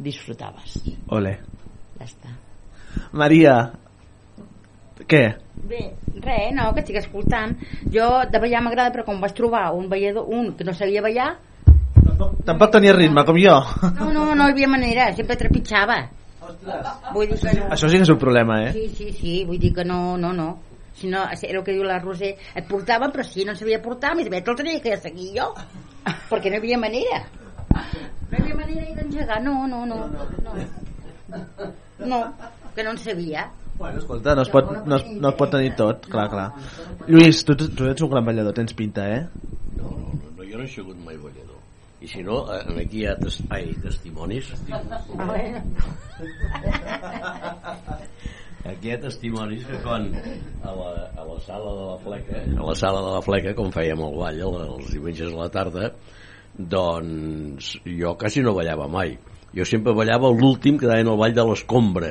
disfrutaves. Ole. Ja està. Maria, què? Bé, res, no, que estic escoltant. Jo de ballar m'agrada, però com vaig trobar un ballador, un que no sabia ballar, Tampoc tenia ritme, com jo. no, no, no hi havia manera, sempre trepitjava. Vull dir que no. Això sí que és un problema, eh? Sí, sí, sí, vull dir que no, no, no. Si no, era el que diu la Roser, et portava, però si no sabia portar, més aviat el tenia que seguir jo, perquè no hi havia manera. No hi havia manera d'engegar, no, no, no, no. No, que no en sabia. Bueno, escolta, no es, pot, no, es, no es pot tenir tot, clar, clar. Lluís, tu, tu ets un gran ballador, tens pinta, eh? No, no, no, jo no he sigut mai ballador. I si no, eh, aquí hi ha tes ai, testimonis. Aquí hi ha testimonis que quan a la, a la sala de la fleca, a la sala de la fleca, com fèiem el ball el- els diumenges a la tarda, doncs jo quasi no ballava mai. Jo sempre ballava l'últim que deien el ball de l'escombra,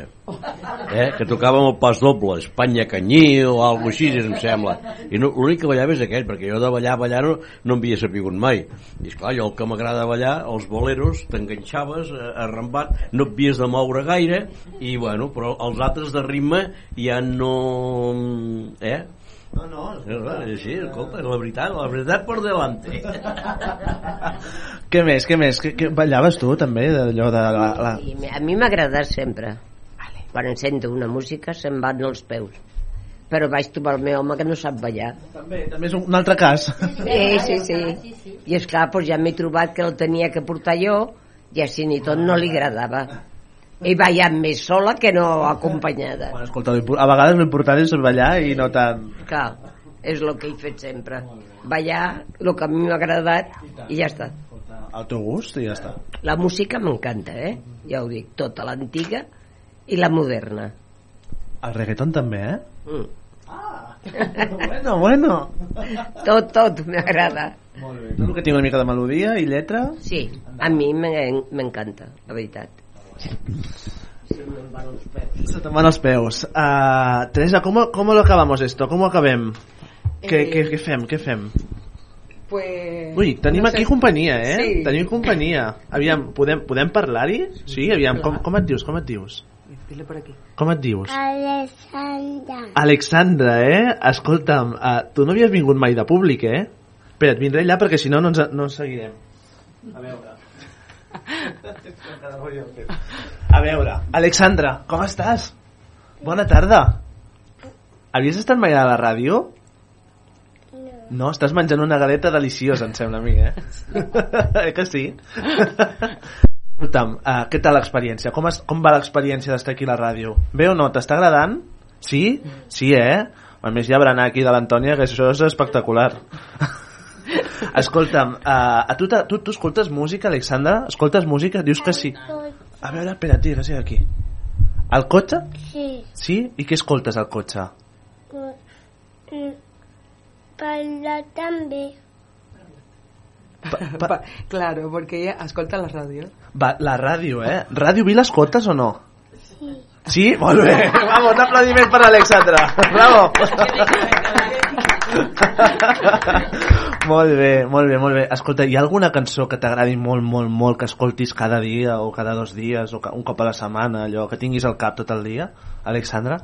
eh? que tocàvem el pas doble, Espanya Canyí o alguna així, em sembla. I no, l'únic que ballava és aquell, perquè jo de ballar, ballar no, no em havia sapigut mai. I esclar, jo el que m'agrada ballar, els boleros, t'enganxaves, arrambat, no et havies de moure gaire, i bueno, però els altres de ritme ja no... Eh? No, no. Sí, escolta, la veritat, la veritat per delante. Què més, què més? Què, què ballaves tu, també, d'allò de la... la... Sí, a mi m'agrada sempre. Quan em sento una música se'm van els peus. Però vaig trobar el meu home que no sap ballar. També, també és un, altre cas. Sí, sí, sí. I és clar, doncs ja m'he trobat que el tenia que portar jo i així ni tot no li agradava. He ballat més sola que no acompanyada. Bueno, escolta, a vegades l'important és ballar i no tant... Clar, és el que he fet sempre. Ballar, el que a mi m'ha agradat i ja està. al teu gust i ja està. La música m'encanta, eh? Ja ho dic, tota l'antiga i la moderna. El reggaeton també, eh? Mm. bueno, bueno. Tot, tot m'agrada. Molt bé. Tot el que tingui una mica de melodia i lletra... Sí, a mi m'en- m'encanta, la veritat. Se te'n van els peus. Uh, Teresa, ¿cómo, ¿cómo lo acabamos esto? ¿Cómo acabem? Què, Eh, què, què fem? Què fem? Pues... Ui, tenim no sé. aquí companyia, eh? Sí. Tenim companyia. Aviam, podem, podem parlar-hi? Sí, aviam, com, com et dius? Com et dius? Dile por aquí. Com et dius? Alessandra. Alexandra, eh? Escolta'm, uh, tu no havies vingut mai de públic, eh? Espera, et vindré allà perquè si no no ens, no ens seguirem. A veure. A veure, Alexandra, com estàs? Bona tarda. Havies estat mai a la ràdio? No, estàs menjant una galeta deliciosa, em sembla a mi, eh? eh que sí? Escolta'm, uh, què tal l'experiència? Com, es, com va l'experiència d'estar aquí a la ràdio? Bé o no? T'està agradant? Sí? Sí, eh? A més, hi ha berenar aquí de l'Antònia, que això és espectacular. Escolta'm, uh, a tu, tu, tu escoltes música, Alexandra? Escoltes música? Dius que sí. A veure, espera, tira, sí, aquí. Al cotxe? Sí. Sí? I què escoltes al cotxe? Mm, Parlar també. Pa- claro, porque ella escolta la radio. Va, la ràdio, eh? Ràdio Vila escoltes o no? Sí. Sí? Molt bé. Vamos, un aplaudiment per Alexandra. Bravo. molt bé, molt bé, molt bé. Escolta, hi ha alguna cançó que t'agradi molt, molt, molt, que escoltis cada dia o cada dos dies o un cop a la setmana, allò que tinguis al cap tot el dia? Alexandra?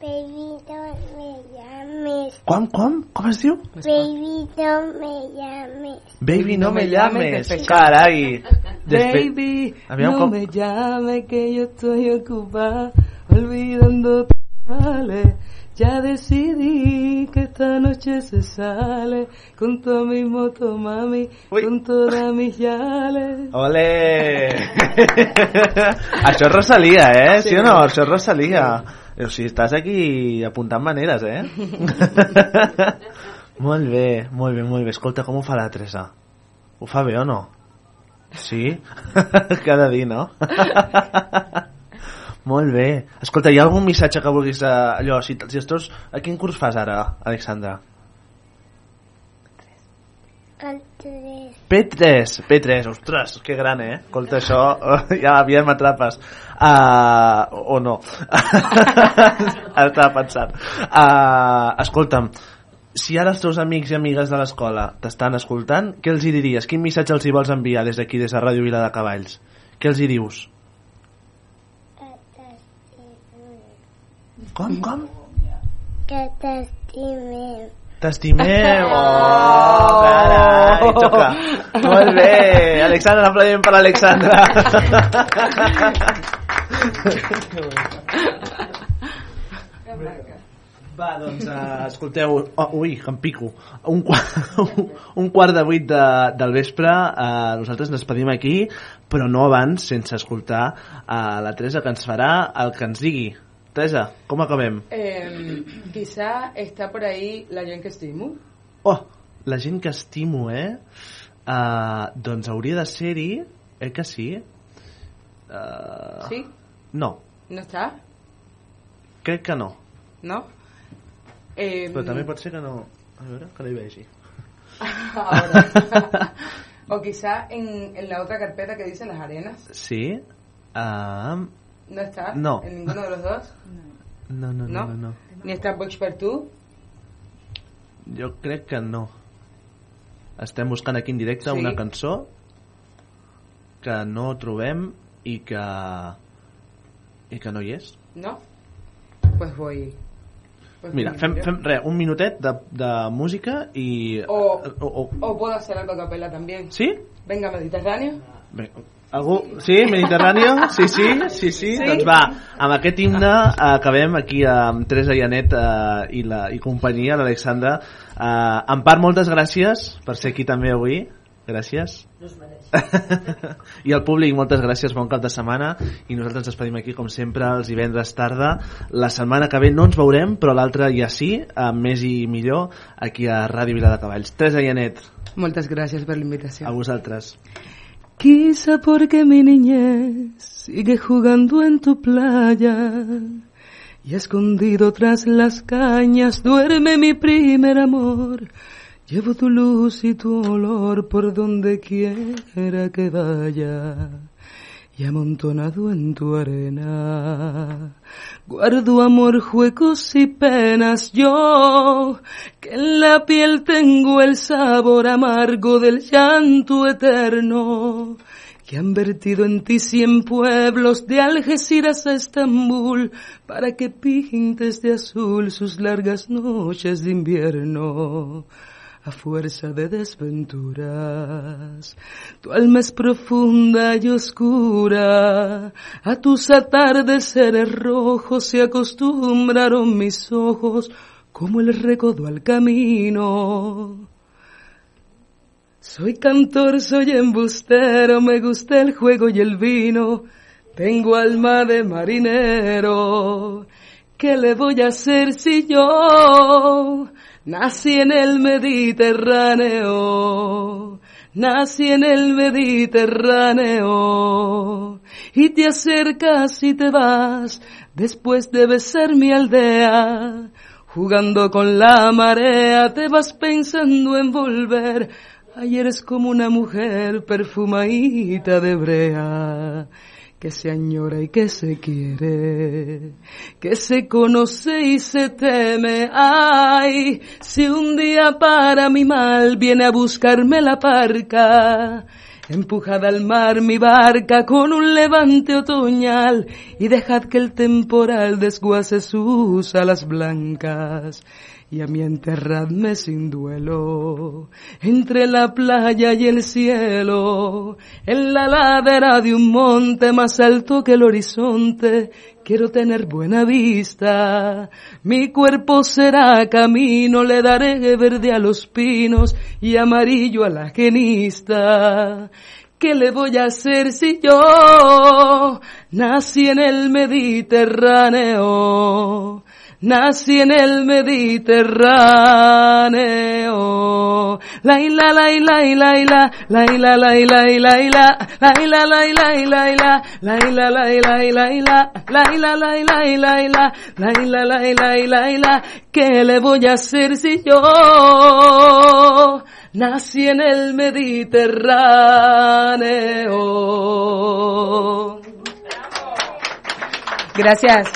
Baby, don't me llames. Com, com? Com es diu? Baby, don't me llames. Baby, no me llames. Carai. Despe- Baby, Aviam no com- me llame que yo estoy ocupada olvidando vale. Ya decidí que esta noche se sale con todo mi moto, mami, con todas mis yales. Ole! Això és Rosalia, eh? Sí, o no? Això és Rosalia. O sigui, estàs aquí apuntant maneres, eh? molt bé, molt bé, molt bé. Escolta, com ho fa la Teresa? Ho fa bé o no? Sí? Cada dia, no? Molt bé. Escolta, hi ha algun missatge que vulguis... Eh, allò, si, si estàs... A quin curs fas ara, Alexandra? El tres. P3, P3, ostres, que gran, eh? Escolta, això, ja, ja m'atrapes. Uh, o no. Estava pensant. Uh, escolta'm, si ara els teus amics i amigues de l'escola t'estan escoltant, què els hi diries? Quin missatge els hi vols enviar des d'aquí, des de Ràdio Vila de Cavalls? Què els hi dius? Com, com? Que t'estimem. T'estimem! Oh, carai, toca. Molt bé. Alexandra, un aplaudiment per l'Alexandra. Va, doncs, uh, escolteu, oh, ui, que em pico. Un, quart, un quart de vuit de, del vespre, uh, nosaltres ens despedim aquí, però no abans, sense escoltar uh, la Teresa, que ens farà el que ens digui. Teresa, com acabem? Eh, quizá está por ahí la gent que estimo. Oh, la gent que estimo, eh? Uh, doncs hauria de ser-hi, eh que sí? Uh, Sí? No, ¿No está? crec que no. ¿No? Eh, Però també pot ser que no... A veure, que no hi vegi. Ahora. o quizá en, en la otra carpeta que dice las arenas. Sí? Uh, ¿No está? No. ¿En ninguno de los dos? no, no, no, ¿No? no, no. ¿Ni está Box per tu? Jo crec que no. Estem buscant aquí en directe Sí. una cançó que no trobem i que i que no hi és. ¿No? Pues voy. pues Mira, fem, fem res, un minutet de, de música i... O, o, o, o puedo hacer algo a capela también. ¿Sí? Venga, Mediterráneo. Bé, algú... Sí, Mediterráneo? Sí, sí, sí, sí. Sí? Doncs va, amb aquest himne acabem aquí amb Teresa i Anet eh, i, la, i companyia, l'Alexandra. Eh, en part, moltes gràcies per ser aquí també avui. gràcies. No. I al públic, moltes gràcies, bon cap de setmana i nosaltres ens despedim aquí com sempre els divendres tarda la setmana que ve no ens veurem però l'altra ja sí, amb més i millor aquí a Ràdio Vila de Cavalls Teresa Llanet, Moltes gràcies per la invitació. a vosaltres Quizá porque mi niñez sigue jugando en tu playa y escondido tras las cañas duerme mi primer amor. Llevo tu luz y tu olor por donde quiera que vaya y amontonado en tu arena. Guardo amor, juegos y penas yo, que en la piel tengo el sabor amargo del llanto eterno, que han vertido en ti cien pueblos de Algeciras a Estambul, para que pintes de azul sus largas noches de invierno a fuerza de desventuras. Tu alma es profunda y oscura, a tus atardeceres rojos se acostumbraron mis ojos como el recodo al camino. Soy cantor, soy embustero, me gusta el juego y el vino, tengo alma de marinero. ¿Qué le voy a hacer si yo nací en el Mediterráneo? Nací en el Mediterráneo y te acercas y te vas después de besar mi aldea. Jugando con la marea te vas pensando en volver. Ayer es como una mujer perfumadita de brea que se añora y que se quiere, que se conoce y se teme. Ay, si un día para mi mal viene a buscarme la parca, empujad al mar mi barca con un levante otoñal y dejad que el temporal desguace sus alas blancas y a mí enterradme sin duelo. Entre la playa y el cielo en la ladera de un monte más alto que el horizonte quiero tener buena vista. Mi cuerpo será camino le daré verde a los pinos y amarillo a la genista. ¿Qué le voy a hacer si yo nací en el Mediterráneo? Nací en el Mediterráneo. La ila la ila ila ila la ila la ila ila ila la ila la ila ila ila la ila la ila ila ila la ila la ila ila ila la ila la ila ila ila ¿Qué le voy a hacer si yo nací en el Mediterráneo? Gracias.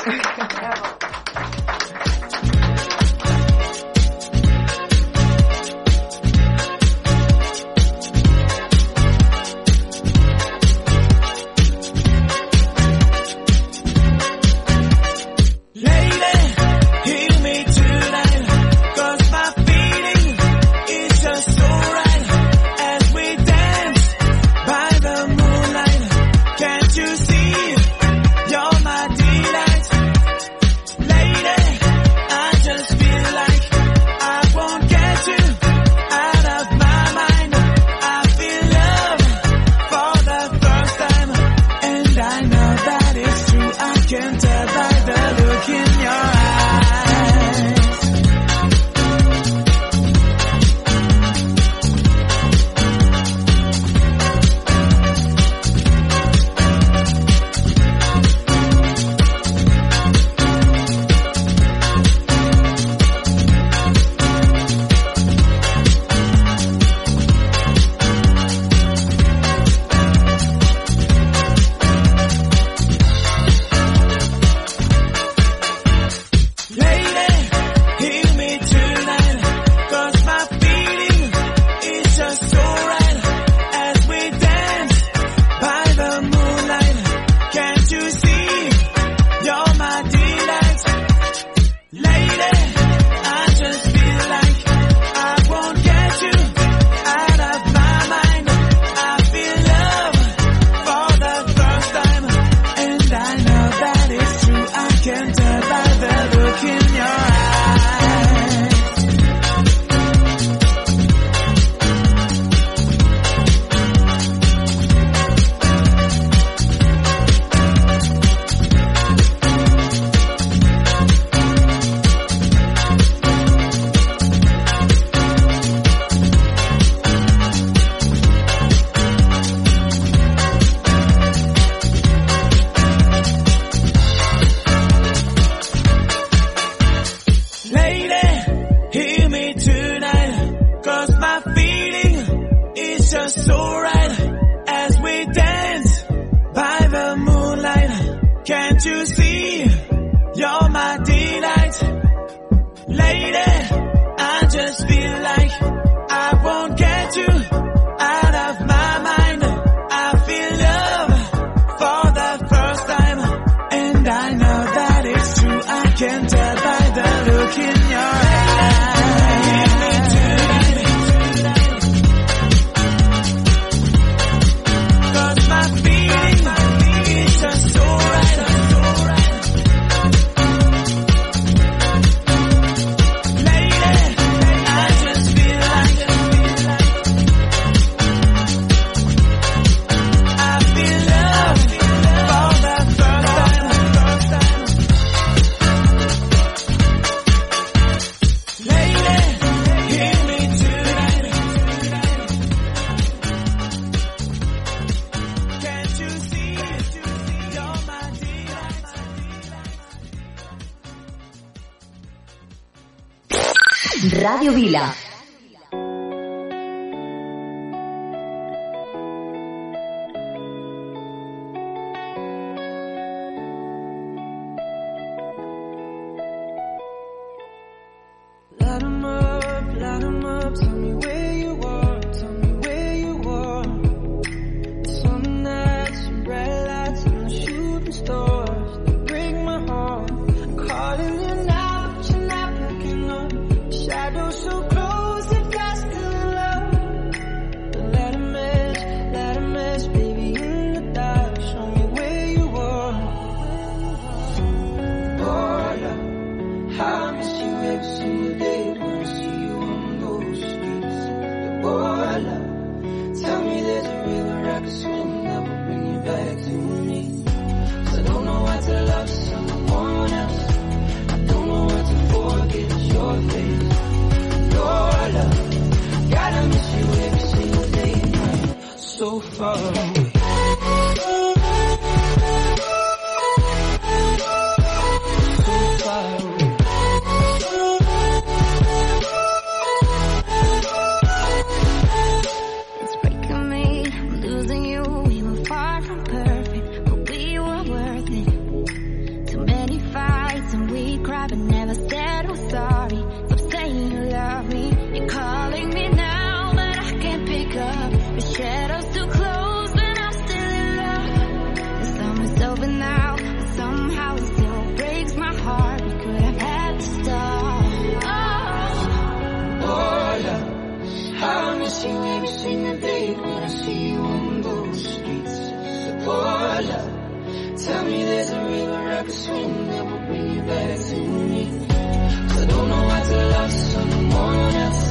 Cause you'll never be better to me I don't know how to love someone else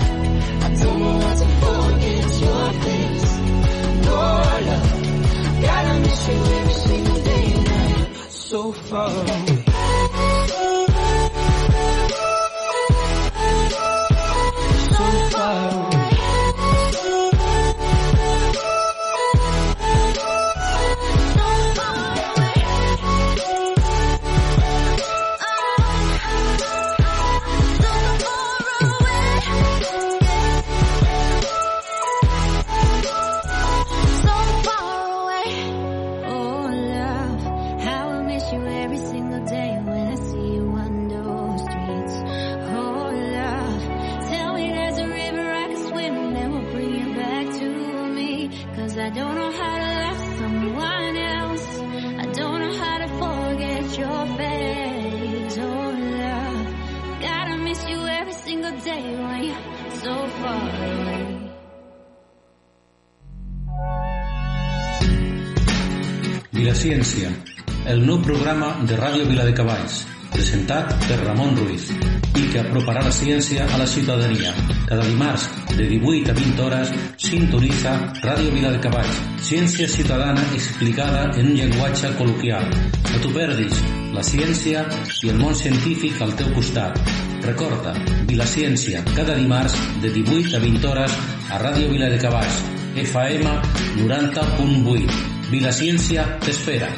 I don't know how to forget your face No, love miss you every single day So far. Viladecavalls, presentat per Ramon Ruiz i que aproparà la ciència a la ciutadania. Cada dimarts, de 18 a 20 hores, sintonitza Ràdio Vila de ciència ciutadana explicada en un llenguatge col·loquial. No t'ho perdis, la ciència i el món científic al teu costat. Recorda, Vilaciencia, cada dimarts, de 18 a 20 hores, a Ràdio Vila de 90.8. FM 90.8. Vilaciencia t'espera.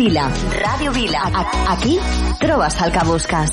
Vila. Ràdio Vila. Aquí trobes el que busques.